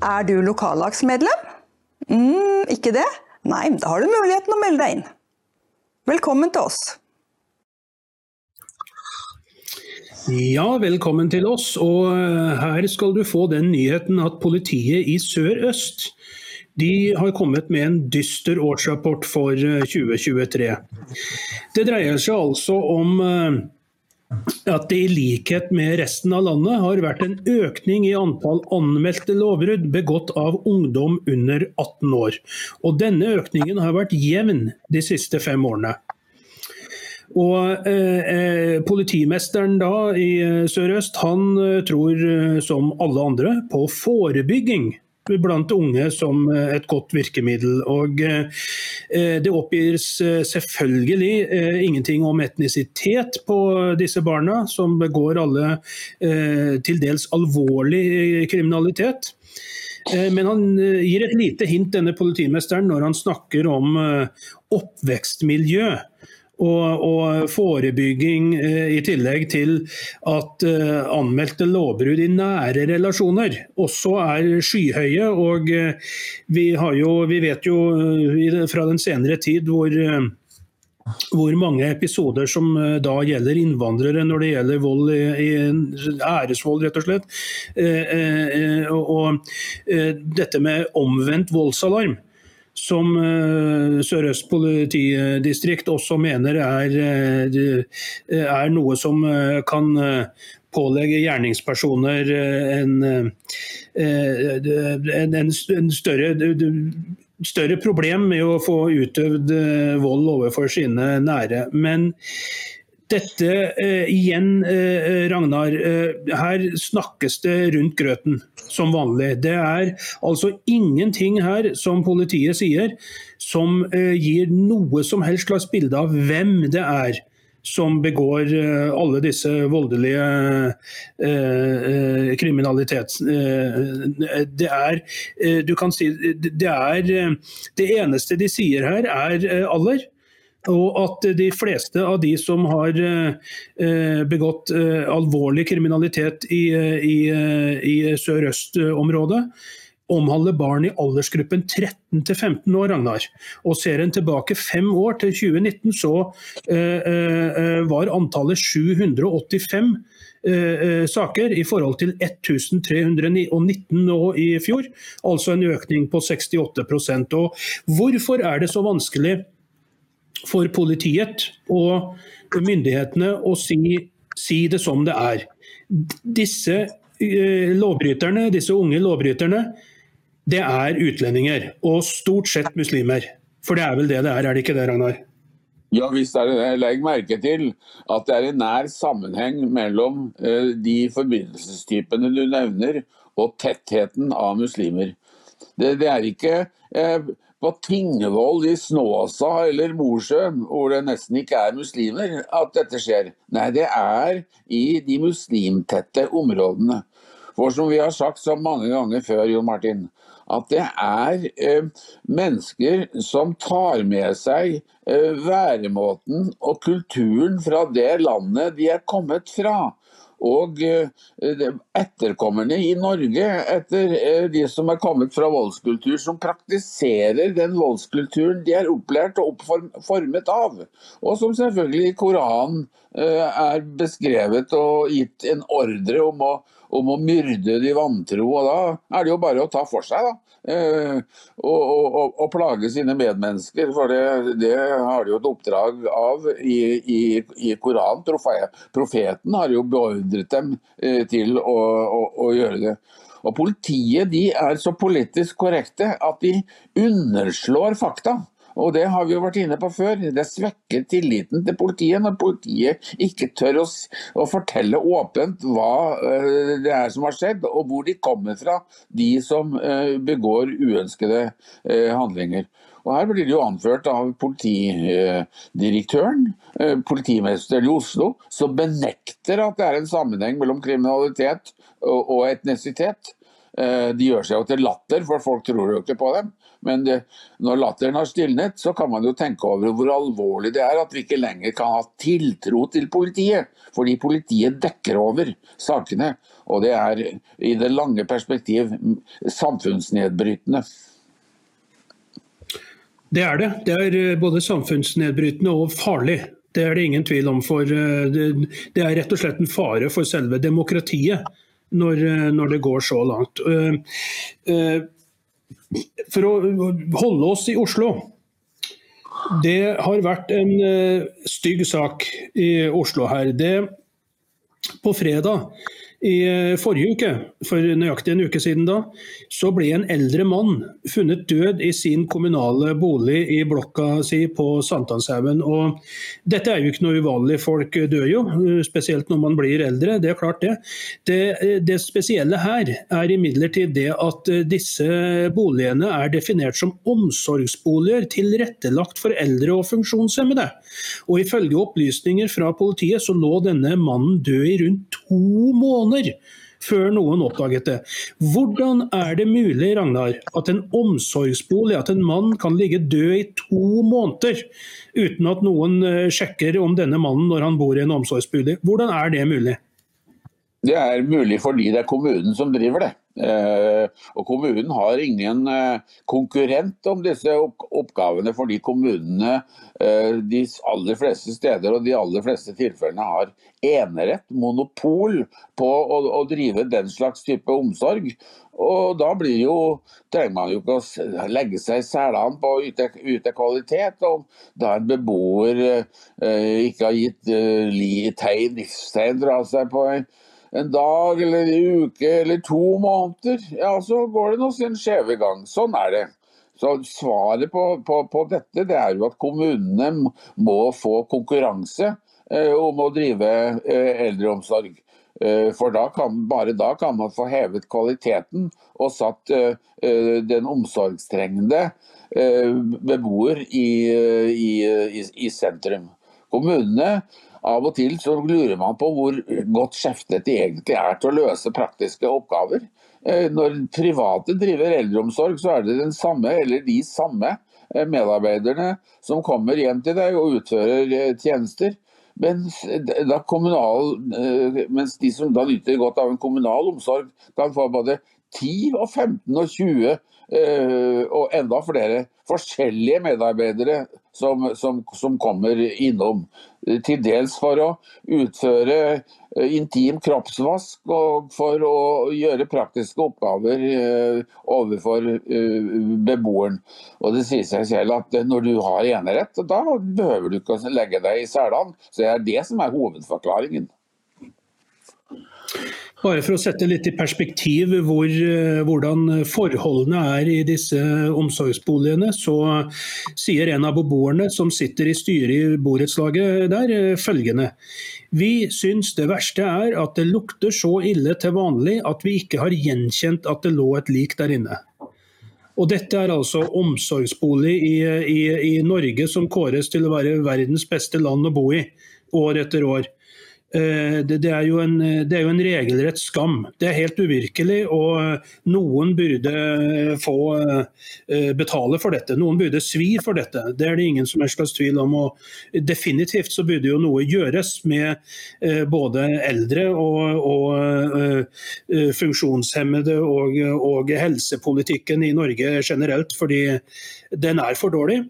Er du lokallagsmedlem? Mm, ikke det? Nei, da har du muligheten å melde deg inn. Velkommen til oss. Ja, velkommen til oss. Og eh, her skal du få den nyheten at politiet i Sør-Øst de har kommet med en dyster årsrapport for 2023. Det dreier seg altså om eh, at det i likhet med resten av landet har vært en økning i antall anmeldte lovbrudd begått av ungdom under 18 år. Og denne økningen har vært jevn de siste fem årene. Og eh, eh, Politimesteren da i Sør-Øst han tror som alle andre på forebygging blant unge som et godt virkemiddel. Og Det oppgis selvfølgelig ingenting om etnisitet på disse barna, som begår alle til dels alvorlig kriminalitet. Men han gir et lite hint, denne politimesteren, når han snakker om oppvekstmiljø og, og forebygging eh, i tillegg til at eh, anmeldte lovbrudd i nære relasjoner også er skyhøye. Og eh, vi, jo, vi vet jo fra den senere tid hvor hvor mange episoder som da gjelder innvandrere når det gjelder vold i, æresvold, rett og slett. Eh, eh, og eh, dette med omvendt voldsalarm som Sør-Øst politidistrikt også mener er, er, noe som kan pålegge gjerningspersoner en, en, en større større problem med å få utøvd vold overfor sine nære. Men dette eh, igjen, eh, Ragnar. Eh, her snakkes det rundt grøten som vanlig. Det er altså ingenting her som politiet sier som gir noe som helst slags bilde av hvem det er som begår alle disse voldelige eh, kriminalitet. det er Du kan si det er Det eneste de sier her, er alder. Og at de fleste av de som har eh, begått eh, alvorlig kriminalitet i, i, i Sør-Øst-området, omhandler barn i aldersgruppen 13 til 15 år, Ragnar. Og ser en tilbake fem år til 2019, så eh, var antallet 785 eh, saker i forhold til 1319 nå i fjor. Altså en økning på 68% Og Hvorfor er det så vanskelig for politiet og myndighetene å si, si det som det er. Disse uh, lovbryterne, disse unge lovbryterne, det er utlendinger. Og stort sett muslimer. For det er vel det det er, er det ikke det, Ragnar? Ja, visst er det det. Legg merke til at det er en nær sammenheng mellom uh, de forbindelsestypene du nevner, og tettheten av muslimer. Det, det er ikke uh, på Tingvoll i Snåsa eller Mosjøen, hvor det nesten ikke er muslimer, at dette skjer. Nei, det er i de muslimtette områdene. For som vi har sagt så mange ganger før, Jon Martin, at det er eh, mennesker som tar med seg eh, væremåten og kulturen fra det landet de er kommet fra. Og eh, etterkommerne i Norge, etter eh, de som er kommet fra voldskultur, som praktiserer den voldskulturen de er opplært og oppformet av. Og som selvfølgelig i Koranen eh, er beskrevet og gitt en ordre om å, om å myrde de vantro. Og da er det jo bare å ta for seg, da. Eh, og, og, og, plage sine medmennesker. For det, det har de jo et oppdrag av i, i, i Koranen. Profeten har jo beordret dem eh, til å, å, å gjøre det. Og Politiet de er så politisk korrekte at de underslår fakta. Og det har vi jo vært inne på før. Det svekker tilliten til politiet når politiet ikke tør å, å fortelle åpent hva uh, det er som har skjedd, og hvor de kommer fra, de som uh, begår uønskede uh, handlinger. Og Her blir det jo anført av politidirektøren, politimesteren i Oslo, som benekter at det er en sammenheng mellom kriminalitet og etnisitet. De gjør seg jo til latter, for folk tror jo ikke på dem. Men det, når latteren har stilnet, så kan man jo tenke over hvor alvorlig det er at vi ikke lenger kan ha tiltro til politiet. Fordi politiet dekker over sakene. Og det er i det lange perspektiv samfunnsnedbrytende. Det er det. Det er eh, både samfunnsnedbrytende og farlig. Det er det ingen tvil om. for eh, Det er rett og slett en fare for selve demokratiet når, eh, det går så langt for å holde oss i Oslo. Det har vært en uh, stygg sak i Oslo her. Det, på fredag i eh, forrige uke, for nøyaktig en uke siden da, så ble en eldre mann funnet død i sin kommunale bolig i blokka si på Sankthanshaugen. Og dette er jo ikke noe uvanlig, folk dør jo, spesielt når man blir eldre. Det er klart det. Det, det spesielle her er imidlertid det at disse boligene er definert som omsorgsboliger tilrettelagt for eldre og funksjonshemmede. Og ifølge opplysninger fra politiet så lå denne mannen død i rundt to måneder måneder før noen oppdaget det. Hvordan er det mulig Ragnar, at en omsorgsbolig, at en mann kan ligge død i to måneder uten at noen eh, sjekker om denne mannen når han bor i en omsorgsbolig? Hvordan er det mulig? Det er mulig fordi det er kommunen som driver det. Eh, og Kommunen har ingen eh, konkurrent om disse oppgavene, fordi kommunene eh, de aller fleste steder og de aller fleste tilfellene har enerett, monopol, på å, å drive den slags type omsorg. Og da jo, trenger man jo ikke å legge seg i selene på å yte, yte, kvalitet. Og da en beboer eh, ikke har gitt eh, tegn, livstegn fra seg på en en dag eller en uke eller to måneder, ja, så går det nå sin skjeve gang. Sånn er det. Så Svaret på, på, på, dette det er jo at kommunene må få konkurranse eh, om å drive eh, eldreomsorg. Eh, for da kan, bare da kan man få hevet kvaliteten og satt eh, den omsorgstrengende eh, beboer i, i, i, i sentrum. Kommunene av og til så lurer man på hvor godt skjeftet de egentlig er til å løse praktiske oppgaver. Eh, når private driver eldreomsorg, så er det den samme eller de samme eh, medarbeiderne som kommer hjem til deg og utfører eh, tjenester. Mens, kommunal, mens de som da nyter godt av en kommunal omsorg, kan få både 10 og 15 og 20 og enda flere forskjellige medarbeidere som, som, som, kommer innom. Til dels for å utføre eh, intim kroppsvask og for å gjøre praktiske oppgaver eh, overfor eh, beboeren. Og Det sier seg selv at når du har enerett, da behøver du ikke å legge deg i selene. Så det er det som er hovedforklaringen. Bare for å sette litt i perspektiv hvor, eh, hvordan forholdene er i disse omsorgsboligene, så sier en av beboerne som sitter i styret i borettslaget der, eh, følgende. Vi syns det verste er at det lukter så ille til vanlig at vi ikke har gjenkjent at det lå et lik der inne. Og Dette er altså omsorgsbolig i, i, i Norge som kåres til å være verdens beste land å bo i, år etter år. Eh, det, det, er en, det, er jo en, regelrett skam. Det er helt uvirkelig, og noen burde få eh, betale for dette. Noen burde svi for dette. Det er det ingen som er slags tvil om. og Definitivt så burde jo noe gjøres med eh, både eldre og, og funksjonshemmede og, og helsepolitikken i Norge generelt, fordi den er for dårlig.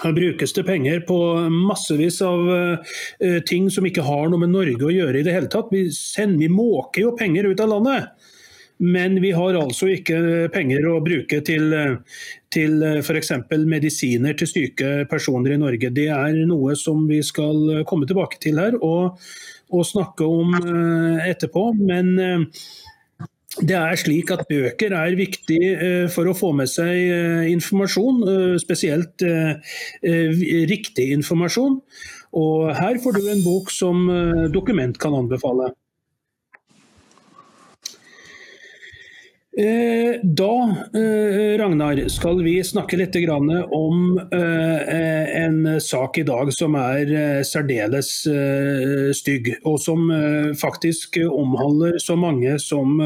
Her brukes det penger på massevis av uh, ting som ikke har noe med Norge å gjøre i det hele tatt. Vi, sender, vi måker jo penger ut av landet. Men vi har altså ikke penger å bruke til, til f.eks. medisiner til syke personer i Norge. Det er noe som vi skal komme tilbake til her og, og snakke om uh, etterpå. Men det er slik at Bøker er viktig eh, for å få med seg eh, informasjon, eh, spesielt riktig informasjon. Og her får du en bok som Dokument kan anbefale. Da, eh, Ragnar, skal vi snakke litt om eh, en sak i dag som er særdeles stygg, og som faktisk omhandler så mange som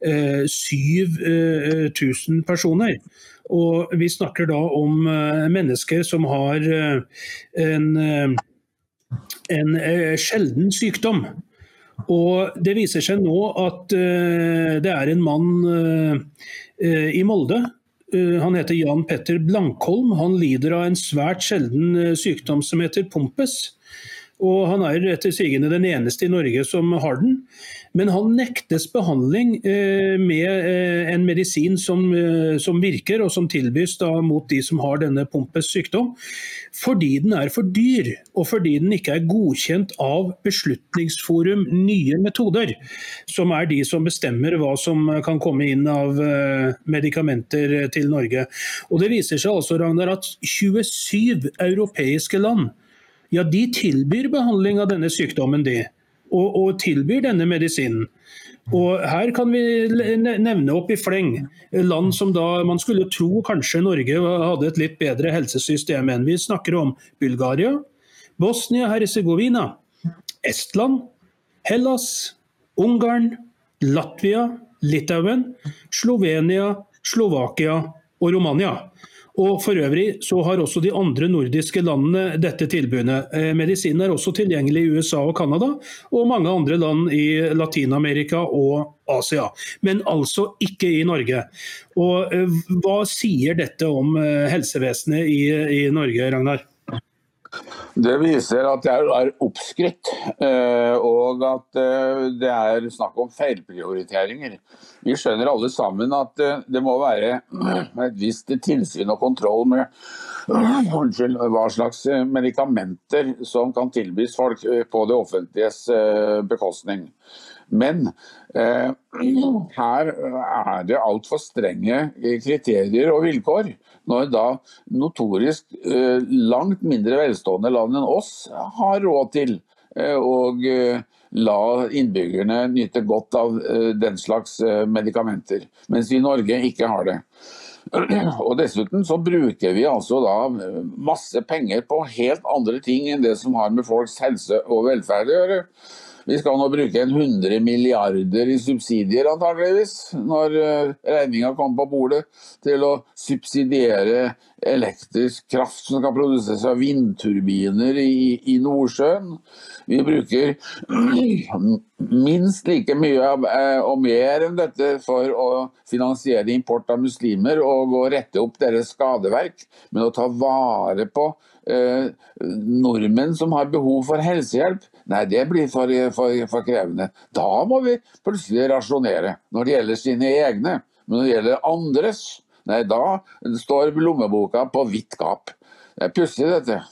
7000 personer. Og vi snakker da om mennesker som har en, en sjelden sykdom. Og Det viser seg nå at uh, det er en mann uh, uh, i Molde. han heter Jan Petter Blankholm. Han lider av en svært sjelden sykdom som heter pompes. Og Han er etter sigende den eneste i Norge som har den. Men han nektes behandling eh, med eh, en medisin som, eh, som, virker, og som tilbys mot de som har denne pompes sykdom, fordi den er for dyr, og fordi den ikke er godkjent av Beslutningsforum nye metoder, som er de som bestemmer hva som kan komme inn av medikamenter til Norge. Og Det viser seg altså Ragnar, at 27 europeiske land ja, de tilbyr behandling av denne sykdommen, de og, og tilbyr denne medisinen. Og Her kan vi nevne opp i fleng land som da man skulle tro kanskje Norge hadde et litt bedre helsesystem enn. Vi snakker om Bulgaria, Bosnia-Hercegovina, Estland, Hellas, Ungarn, Latvia, Litauen, Slovenia, Slovakia og Romania. Og For øvrig så har også de andre nordiske landene dette tilbudet. Eh, medisinen er også tilgjengelig i USA og Canada, og mange andre land i Latin-Amerika og Asia. Men altså ikke i Norge. Og eh, Hva sier dette om eh, helsevesenet i, i Norge, Ragnar? Det viser at det er oppskrytt, eh, og at eh, det er snakk om feilprioriteringer. Vi skjønner alle sammen at eh, det må være et visst tilsyn og kontroll med hva slags medikamenter som kan tilbys folk på det offentliges bekostning. Men eh, her er det altfor strenge kriterier og vilkår. Når da notorisk eh, langt mindre velstående land enn oss har råd til eh, å eh, la innbyggerne nyte godt av eh, den slags eh, medikamenter, mens vi i Norge ikke har det. Og Dessuten så bruker vi altså da masse penger på helt andre ting enn det som har med folks helse og velferd å gjøre. Vi skal nå bruke en 100 milliarder i subsidier antageligvis, når eh, regninga kommer på bordet, til å subsidiere elektrisk kraft som skal produseres av vindturbiner i, i Nordsjøen. Vi bruker minst like mye eh, og mer enn dette for å finansiere import av muslimer og å rette opp deres skadeverk, men å ta vare på eh, nordmenn som har behov for helsehjelp, nei, det blir for, for, for, krevende. Da må vi plutselig rasjonere når det gjelder sine egne. Men når det gjelder andres, nei, da står lommeboka på vidt gap. Det er pussig, dette.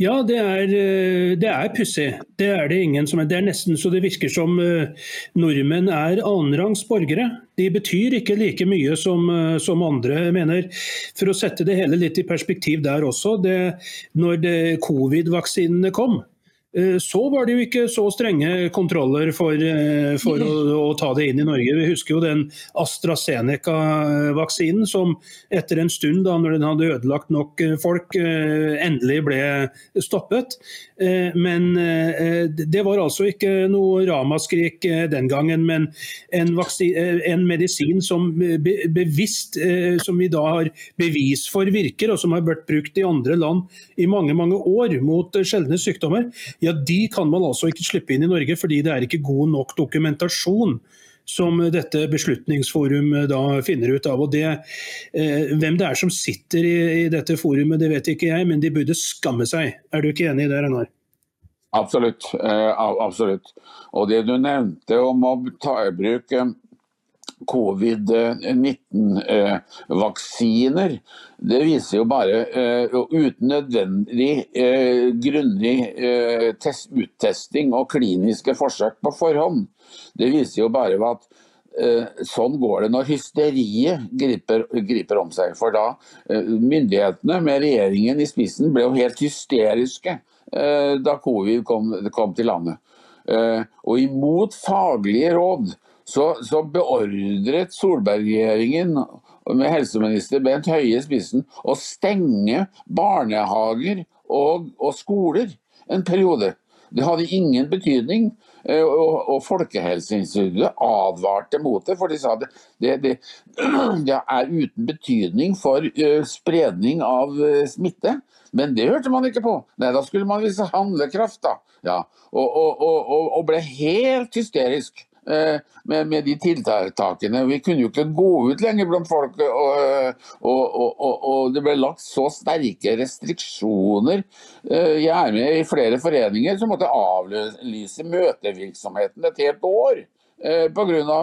Ja, det er, eh, det er pussig. Det er det ingen som er. Det er nesten så det virker som uh, nordmenn er annenrangs borgere. De betyr ikke like mye som, uh, som, andre. Mener, For å sette det hele litt i perspektiv der også. Det, når covid-vaksinene kom, Eh, så var det jo ikke så strenge kontroller for, eh, for å, å, ta det inn i Norge. Vi husker jo den AstraZeneca-vaksinen som etter en stund, da når den hadde ødelagt nok eh, folk, endelig ble stoppet. Men det var altså ikke noe ramaskrik den gangen. Men en, en medisin som bevisst, som vi da har bevis for virker, og som har vært brukt i andre land i mange mange år mot sjeldne sykdommer, ja, de kan man altså ikke slippe inn i Norge fordi det er ikke god nok dokumentasjon som dette beslutningsforumet da finner ut av. Og det, eh, hvem det er som sitter i, i, dette forumet, det vet ikke jeg, men de burde skamme seg. Er du ikke enig i det, Renar? Absolutt. Eh, absolutt. Og det du nevnte om å ta i bruk eh, covid-19-vaksiner, det viser jo bare uh, uten nødvendig uh, grundig uttesting og kliniske forsøk på forhånd. Det viser jo bare at sånn går det når hysteriet griper, griper om seg. For da myndighetene med regjeringen i spissen ble jo helt hysteriske da covid kom, kom til landet. Og imot faglige råd så, så beordret Solberg-regjeringen med helseminister Bent Høie i spissen å stenge barnehager og, og skoler en periode. Det hadde ingen betydning, eh, og, og Folkehelseinstituttet advarte mot det. For de sa det, det, det, det er uten betydning for uh, spredning av uh, smitte. Men det hørte man ikke på. Nei, Da skulle man vise handlekraft, da. Ja, og, og, og ble helt hysterisk. Eh, med, med, de tiltakene. Vi kunne jo ikke gå ut lenger blant folk. Og, og, og, og det ble lagt så sterke restriksjoner. Eh, jeg er med i flere foreninger som måtte avlyse møtevirksomheten et helt år. Eh, Pga.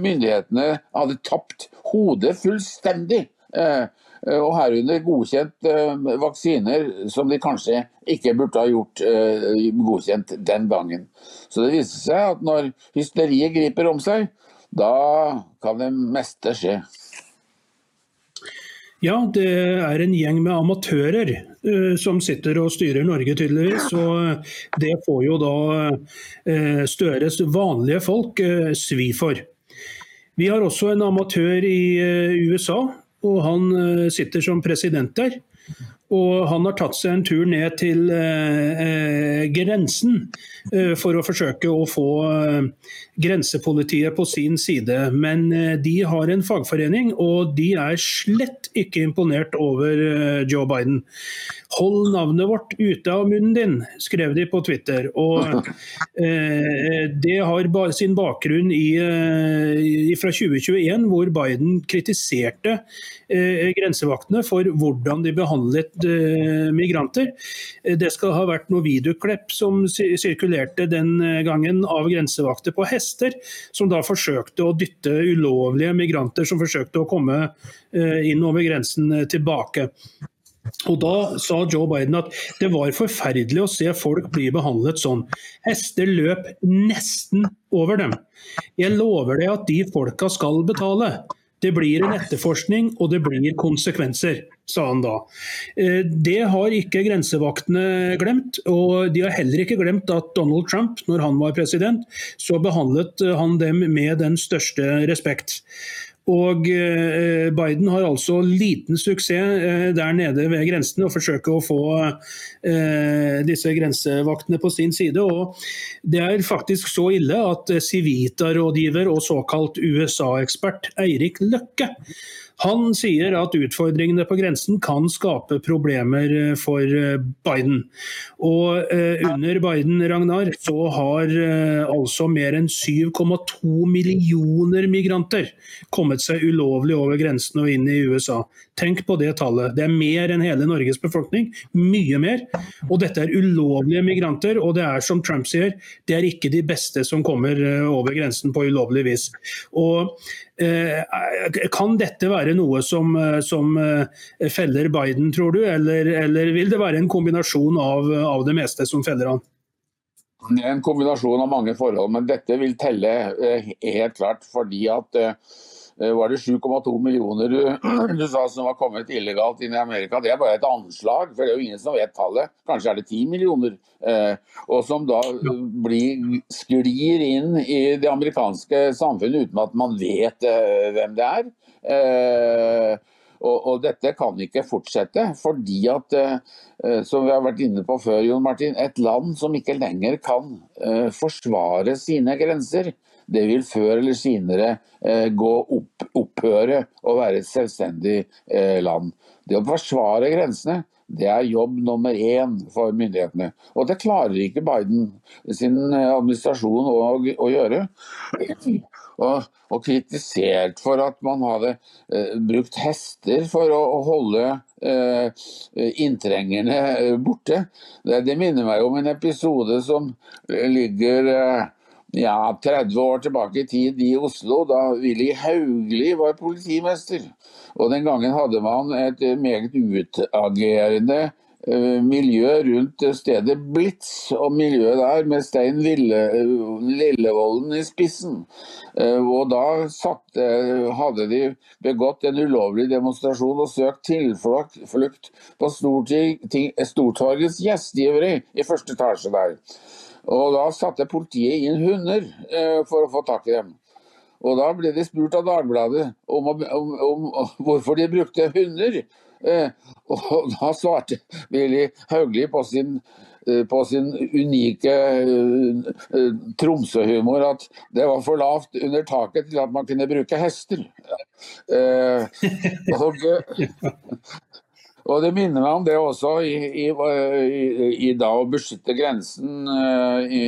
myndighetene hadde tapt hodet fullstendig. Eh, og herunder godkjent eh, vaksiner som de kanskje ikke burde ha gjort eh, godkjent den gangen. Så det viser seg at når hysteriet griper om seg, da kan det meste skje. Ja, det er en gjeng med amatører uh, som sitter og styrer Norge, tydeligvis. Og det får jo da uh, Støres vanlige folk uh, svi for. Vi har også en amatør i USA og han eh, sitter som president der. Og han har tatt seg en tur ned til eh, eh, grensen eh, for å forsøke å få eh, grensepolitiet på sin side. Men eh, de har en fagforening, og de er slett ikke imponert over Joe Biden. Hold navnet vårt ute av munnen din, skrev de på Twitter. Og det har sin bakgrunn i, fra 2021, hvor Biden kritiserte grensevaktene for hvordan de behandlet Eh, migranter. Eh, det skal ha vært noe videoklipp som sirkulerte den eh, gangen av grensevakter på hester, som da forsøkte å dytte ulovlige migranter som forsøkte å komme inn over grensen tilbake. Og Da sa Joe Biden at det var forferdelig å se folk bli behandlet sånn. Hester løp nesten over dem. Jeg lover deg at de folka skal betale. Det blir en etterforskning, og det blir konsekvenser, sa han da. Eh, det har ikke grensevaktene glemt, og de har heller ikke glemt at Donald Trump, når han var president, så behandlet han dem med den største respekt. Og eh, Biden har altså liten suksess eh, der nede ved grensene og forsøker å få eh, disse grensevaktene på sin side. Og det er faktisk så ille at Civita-rådgiver og såkalt USA-ekspert Eirik Løkke han sier at utfordringene på grensen kan skape problemer eh, for eh, Biden. Og eh, under Biden, Ragnar, så har altså mer enn 7,2 millioner migranter kommet seg ulovlig over grensen og inn i USA. Tenk på det tallet. Det er mer enn hele Norges befolkning. Mye mer. Og dette er ulovlige migranter, og det er som Trump sier, det er ikke de beste som kommer over grensen på ulovlig vis. Og Eh, kan dette være noe som, eh, som eh, feller Biden, tror du, eller, eller, vil det være en kombinasjon av, av det meste som feller han? Det er en kombinasjon av mange forhold, men dette vil telle helt klart. fordi at Eh, var det 7,2 millioner du, du, sa som var kommet illegalt inn i Amerika. Det er bare et anslag, for det er jo ingen som vet tallet. Kanskje er det 10 millioner. Eh, og som da blir, sklir inn i det amerikanske samfunnet uten at man vet eh, hvem det er. Eh, og, og, dette kan ikke fortsette, fordi at, eh, som vi har vært inne på før, Jon Martin, et land som ikke lenger kan eh, forsvare sine grenser, det vil før eller senere eh, gå opp, opphøre å være et selvstendig eh, land. Det å forsvare grensene det er jobb nummer én for myndighetene. Og det klarer ikke Biden sin eh, administrasjon å, å gjøre. Og, og, kritisert for at man hadde eh, brukt hester for å, å holde eh, inntrengerne borte. Det, det, minner meg om en episode som ligger eh, Ja, 30 år tilbake i tid i Oslo, da Willy Haugli var politimester. Og Den gangen hadde man et meget utagerende uh, miljø rundt stedet Blitz, og miljøet der med Stein Lille, Lillevolden i spissen. Og Da satt, hadde de begått en ulovlig demonstrasjon og søkt tilflukt på Stortorgets gjestgiveri i første etasje der. Og Da satte politiet inn hunder uh, for å få tak i dem. Og Da ble de spurt av Dagbladet om, om, om, om hvorfor de brukte hunder. Eh, og Da svarte Willy Haugli på sin, eh, på sin unike eh, eh, Tromsø-humor at det var for lavt under taket til at man kunne bruke hester. Eh, og, og det minner meg om det også i, i, i, i da å beskytte grensen i,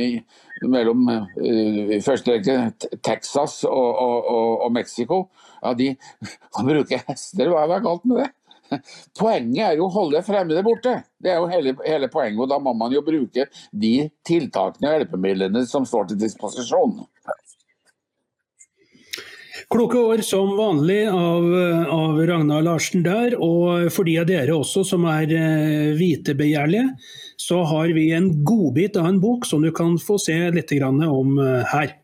mellom i første rekke Texas og, og, og, og Mexico. Ja, de kan bruke hester, hva er galt med det? Poenget er jo å holde fremmede borte. Det er jo hele, hele, poenget. og Da må man jo bruke de tiltakene og hjelpemidlene som står til disposisjon. Kloke år som vanlig av, av, Ragnar Larsen der. Og for de av dere også som er hvitebegjærlige, vitebegjærlige, så har vi en godbit av en bok som du kan få se litt om uh, her.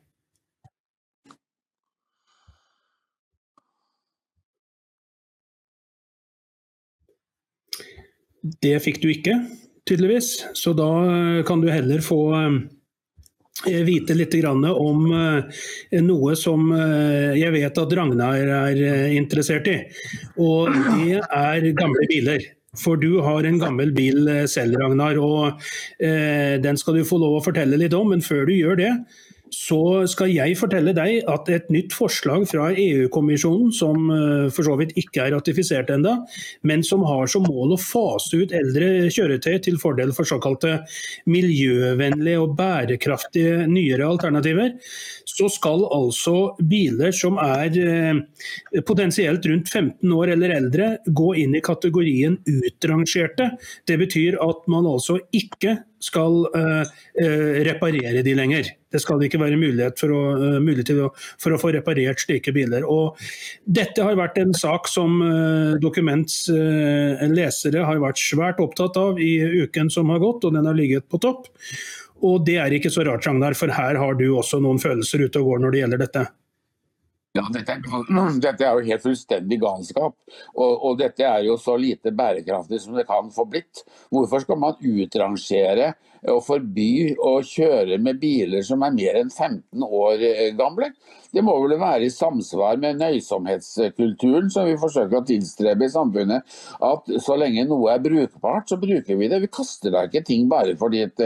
Det fikk du ikke, tydeligvis. Så da kan du heller få Eh, vite litt om eh, noe som eh, jeg vet at Ragnar er interessert i. Og det er gamle biler. For du har en gammel bil selv, Ragnar, og den skal du få lov å fortelle litt om. Men før du gjør det, så skal jeg fortelle deg at et nytt forslag fra EU-kommisjonen, som eh, for så vidt ikke er ratifisert enda, men som har som mål å fase ut eldre kjøretøy til fordel for såkalte miljøvennlige og bærekraftige nyere alternativer, så skal altså biler som er eh, potensielt rundt 15 år eller eldre, gå inn i kategorien utrangerte. Det betyr at man altså ikke skal uh, uh, reparere de lenger. Det skal ikke være mulighet for å, uh, mulighet å, for å, få reparert slike biler. Og dette har vært en sak som Dokuments lesere har vært svært opptatt av i uken som har gått, og den har ligget på topp. Og det er ikke så rart, Ragnar, for her har du også noen følelser ute og går når det gjelder dette. Ja, dette er, dette er, jo helt fullstendig galskap. Og, og, dette er jo så lite bærekraftig som det kan få blitt. Hvorfor skal man utrangere og forby å kjøre med biler som er mer enn 15 år eh, gamle? Det må vel være i samsvar med nøysomhetskulturen som vi forsøker å tilstrebe i samfunnet. At så lenge noe er brukbart, så bruker vi det. Vi kaster da ikke ting bare fordi at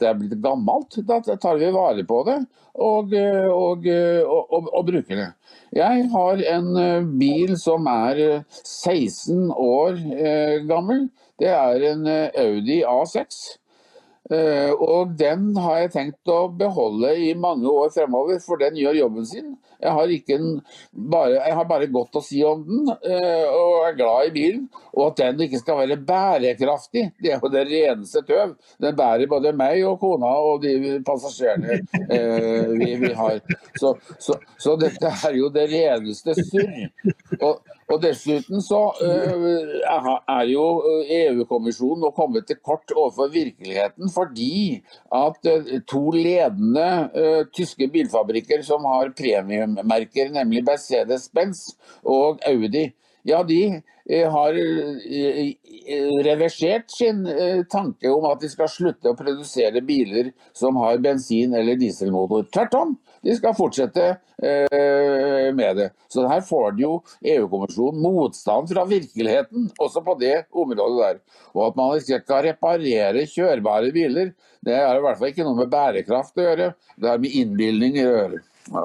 det er blitt gammelt. Da tar vi vare på det og, og, og, og bruker det. Jeg har en eh, bil som er 16 år eh, gammel. Det er en eh, Audi A6. Eh, og den har jeg tenkt å beholde i mange år fremover, for den gjør jobben sin. Jeg har, bare, jeg har bare godt å si om den, eh, og er glad i bilen. Og at den ikke skal være bærekraftig, det er jo det reneste tøv. Den bærer både meg og kona og de passasjerene eh, vi, vi, har. Så, så, så, dette er jo det reneste surr. Og, dessuten så uh, er jo EU-kommisjonen nå kommet til kort overfor virkeligheten fordi at uh, to ledende uh, tyske bilfabrikker som har premiummerker, nemlig Mercedes-Benz og Audi, ja, de har reversert sin tanke om at de skal slutte å produsere biler som har bensin- eller dieselmotor. Tvert om. De skal fortsette eh, med det. Så her får de jo EU-kommisjonen motstand fra virkeligheten, også på det området der. Og at man ikke skal reparere kjørbare biler, det er i hvert fall ikke noe med bærekraft å gjøre. Det har med innbilning å gjøre. Ja.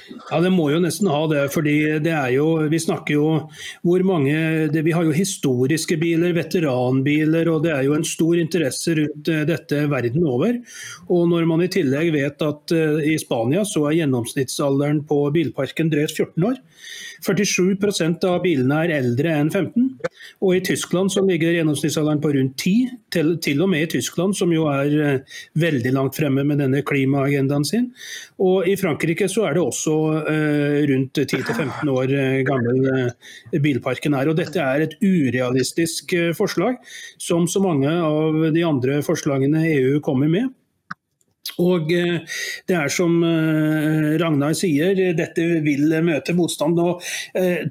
Ja, det må jo nesten ha det. fordi det er jo, Vi snakker jo hvor mange det, Vi har jo historiske biler, veteranbiler, og det er jo en stor interesse rundt eh, dette verden over. Og når man i tillegg vet at uh, i Spania så er gjennomsnittsalderen på bilparken drøyt 14 år. 47% av bilene er eldre enn 15. Og i Tyskland så ligger gjennomsnittsalderen på rundt 10. Til, til og med i Tyskland, som jo er uh, veldig langt fremme med denne klimaagendaen sin. Og i Frankrike så er det også rundt 10-15 år gammel uh, bilparken er. Og dette er et urealistisk forslag, som så mange av de andre forslagene EU kommer med. Og Det er som Ragnar sier, dette vil møte motstand. og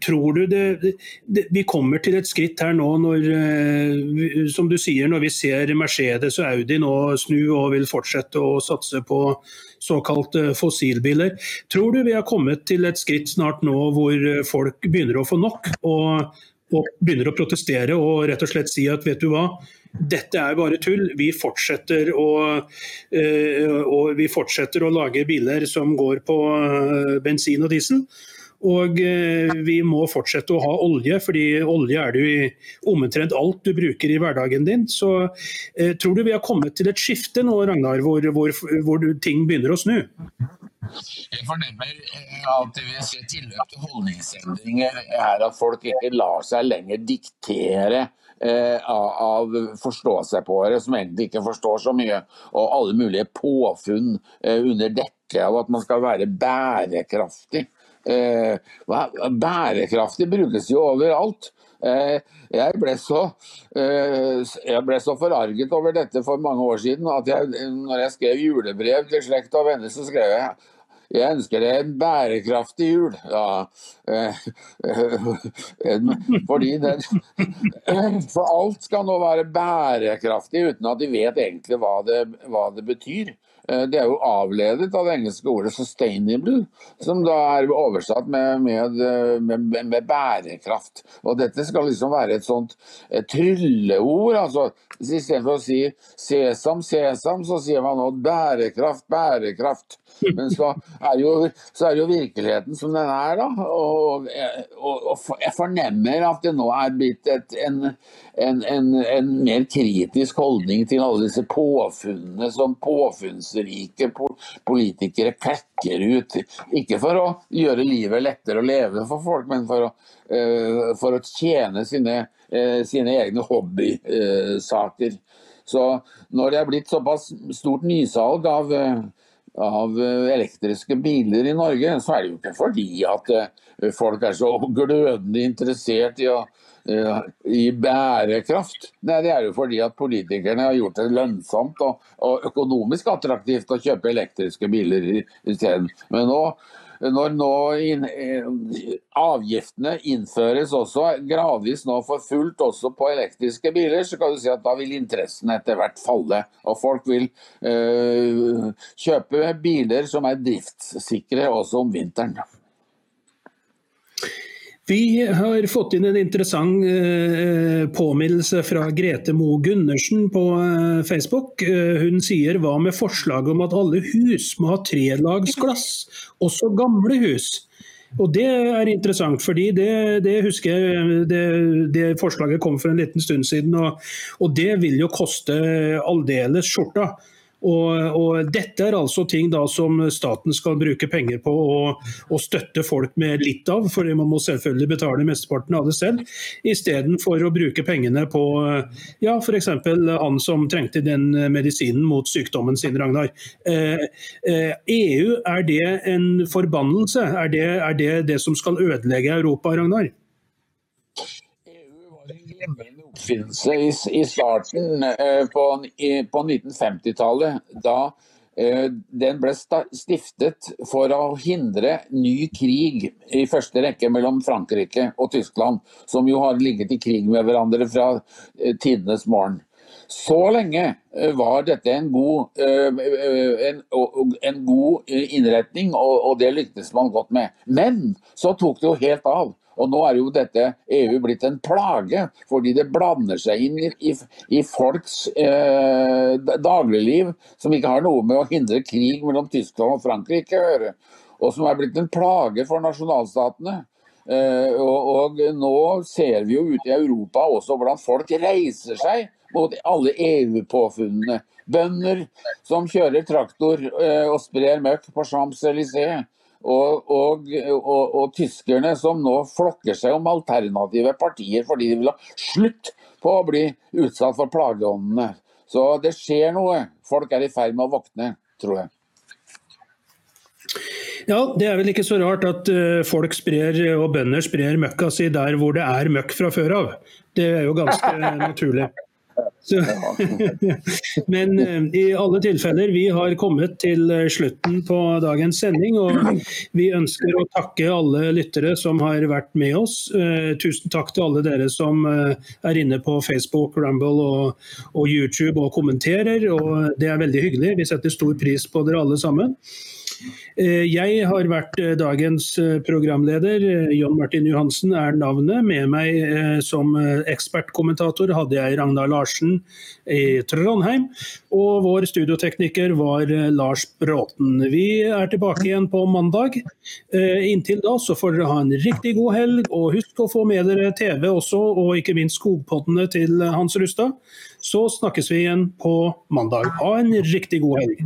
Tror du det, det, Vi kommer til et skritt her nå når som du sier, når vi ser Mercedes og Audi nå snu og vil fortsette å satse på såkalt fossilbiler. Tror du vi har kommet til et skritt snart nå hvor folk begynner å få nok? og og begynner å protestere og rett og slett si at vet du hva, dette er bare tull. Vi fortsetter å, og vi fortsetter å lage biler som går på bensin og diesel. Og vi må fortsette å ha olje, fordi olje er det jo i omtrent alt du bruker i hverdagen din. Så eh, tror du vi har kommet til et skifte nå, Ragnar, hvor, hvor, hvor ting begynner å snu? Jeg fornemmer at vi ser tilløp til holdningsendringer her, at folk ikke lar seg lenger diktere eh, av forstå-seg-på-ere som egentlig ikke forstår så mye, og alle mulige påfunn eh, under dekke av at man skal være bærekraftig. Eh, bærekraftig brukes jo overalt. Jeg ble, så, jeg ble så forarget over dette for mange år siden at jeg, når jeg skrev julebrev til slekt og venner, så skrev jeg jeg ønsker deg en bærekraftig jul. Ja, fordi den For alt skal nå være bærekraftig uten at de vet egentlig hva det, hva det betyr. Det er jo avledet av det engelske ordet 'sustainable', som da er oversatt med, med, med, med bærekraft. Og Dette skal liksom være et sånt et trylleord. altså Istedenfor å si 'sesam, sesam', så sier man nå 'bærekraft, bærekraft'. Men så er, jo, så er jo virkeligheten som den er, da. Og, og, og jeg fornemmer at det nå er blitt et, en, en, en, en, mer kritisk holdning til alle disse påfunnene som påfunnsrike politikere klekker ut. Ikke for å gjøre livet lettere å leve for folk, men for å, uh, for å tjene sine, uh, sine egne hobbysaker. Så når det er blitt såpass stort nysalg av av elektriske biler i Norge, så er det jo ikke fordi at folk er så glødende interessert i å i bærekraft. Nei, Det er jo fordi at politikerne har gjort det lønnsomt og, og økonomisk attraktivt å kjøpe elektriske biler isteden. Men nå, når nå inn, avgiftene innføres også gradvis nå for fullt også på elektriske biler, så kan du si at da vil interessen etter hvert falle. Og folk vil øh, kjøpe biler som er driftssikre også om vinteren. Vi har fått inn en interessant eh, påminnelse fra Grete Mo Gundersen på eh, Facebook. Eh, hun sier hva med forslaget om at alle hus må ha trelagsglass, også gamle hus? Og Det er interessant, fordi det, det husker jeg det, det, forslaget kom for en liten stund siden. Og, og det vil jo koste aldeles skjorta. Og, og, Dette er altså ting da som staten skal bruke penger på å støtte folk med litt av, for man må selvfølgelig betale mesteparten av det selv, istedenfor å bruke pengene på ja, f.eks. han som trengte den medisinen mot sykdommen sin, Ragnar. Eh, eh, EU, er det en forbannelse? Er det, er det det som skal ødelegge Europa, Ragnar? EU var en glimrende oppfinnelse i, i starten eh, på, på 1950-tallet. Da eh, den ble stiftet for å hindre ny krig, i første rekke mellom Frankrike og Tyskland, som jo har ligget i krig med hverandre fra eh, tidenes morgen. Så lenge var dette en god, en, en god innretning, og, det lyktes man godt med. Men så tok det jo helt av. Og nå er jo dette EU blitt en plage, fordi det blander seg inn i, i, i folks eh, dagligliv, som ikke har noe med å hindre krig mellom Tyskland og Frankrike å gjøre. og som er blitt en plage for nasjonalstatene. Eh, og, og nå ser vi jo ute i Europa også hvordan folk reiser seg mot alle EU-påfunnene. Bønder som kjører traktor eh, og sprer møkk på Champs-Élysées. Og, og, og, og, tyskerne som nå flokker seg om alternative partier fordi de vil ha slutt på å bli utsatt for plageåndene. Så det skjer noe. Folk er i ferd med å våkne, tror jeg. Ja, Det er vel ikke så rart at uh, folk sprer og bønder sprer møkka si der hvor det er møkk fra før av. Det er jo ganske naturlig. Så, men uh, i alle tilfeller, vi har kommet til uh, slutten på dagens sending. Og vi ønsker å takke alle lyttere som har vært med oss. tusen takk til alle dere som er inne på Facebook, Rumble og, og YouTube og kommenterer. og Det er veldig hyggelig. Vi setter stor pris på dere alle sammen. Eh, jeg har vært eh, dagens eh, programleder. John Martin Johansen er navnet. Med meg som ekspertkommentator hadde jeg Ragnar Larsen i Trondheim. Og vår studiotekniker var Lars Bråten. Vi er tilbake igjen på mandag. Inntil da så får dere ha en riktig god helg. Og husk å få med dere TV også, og ikke minst skogpoddene til Hans Rustad. Så snakkes vi igjen på mandag. Ha en riktig god helg.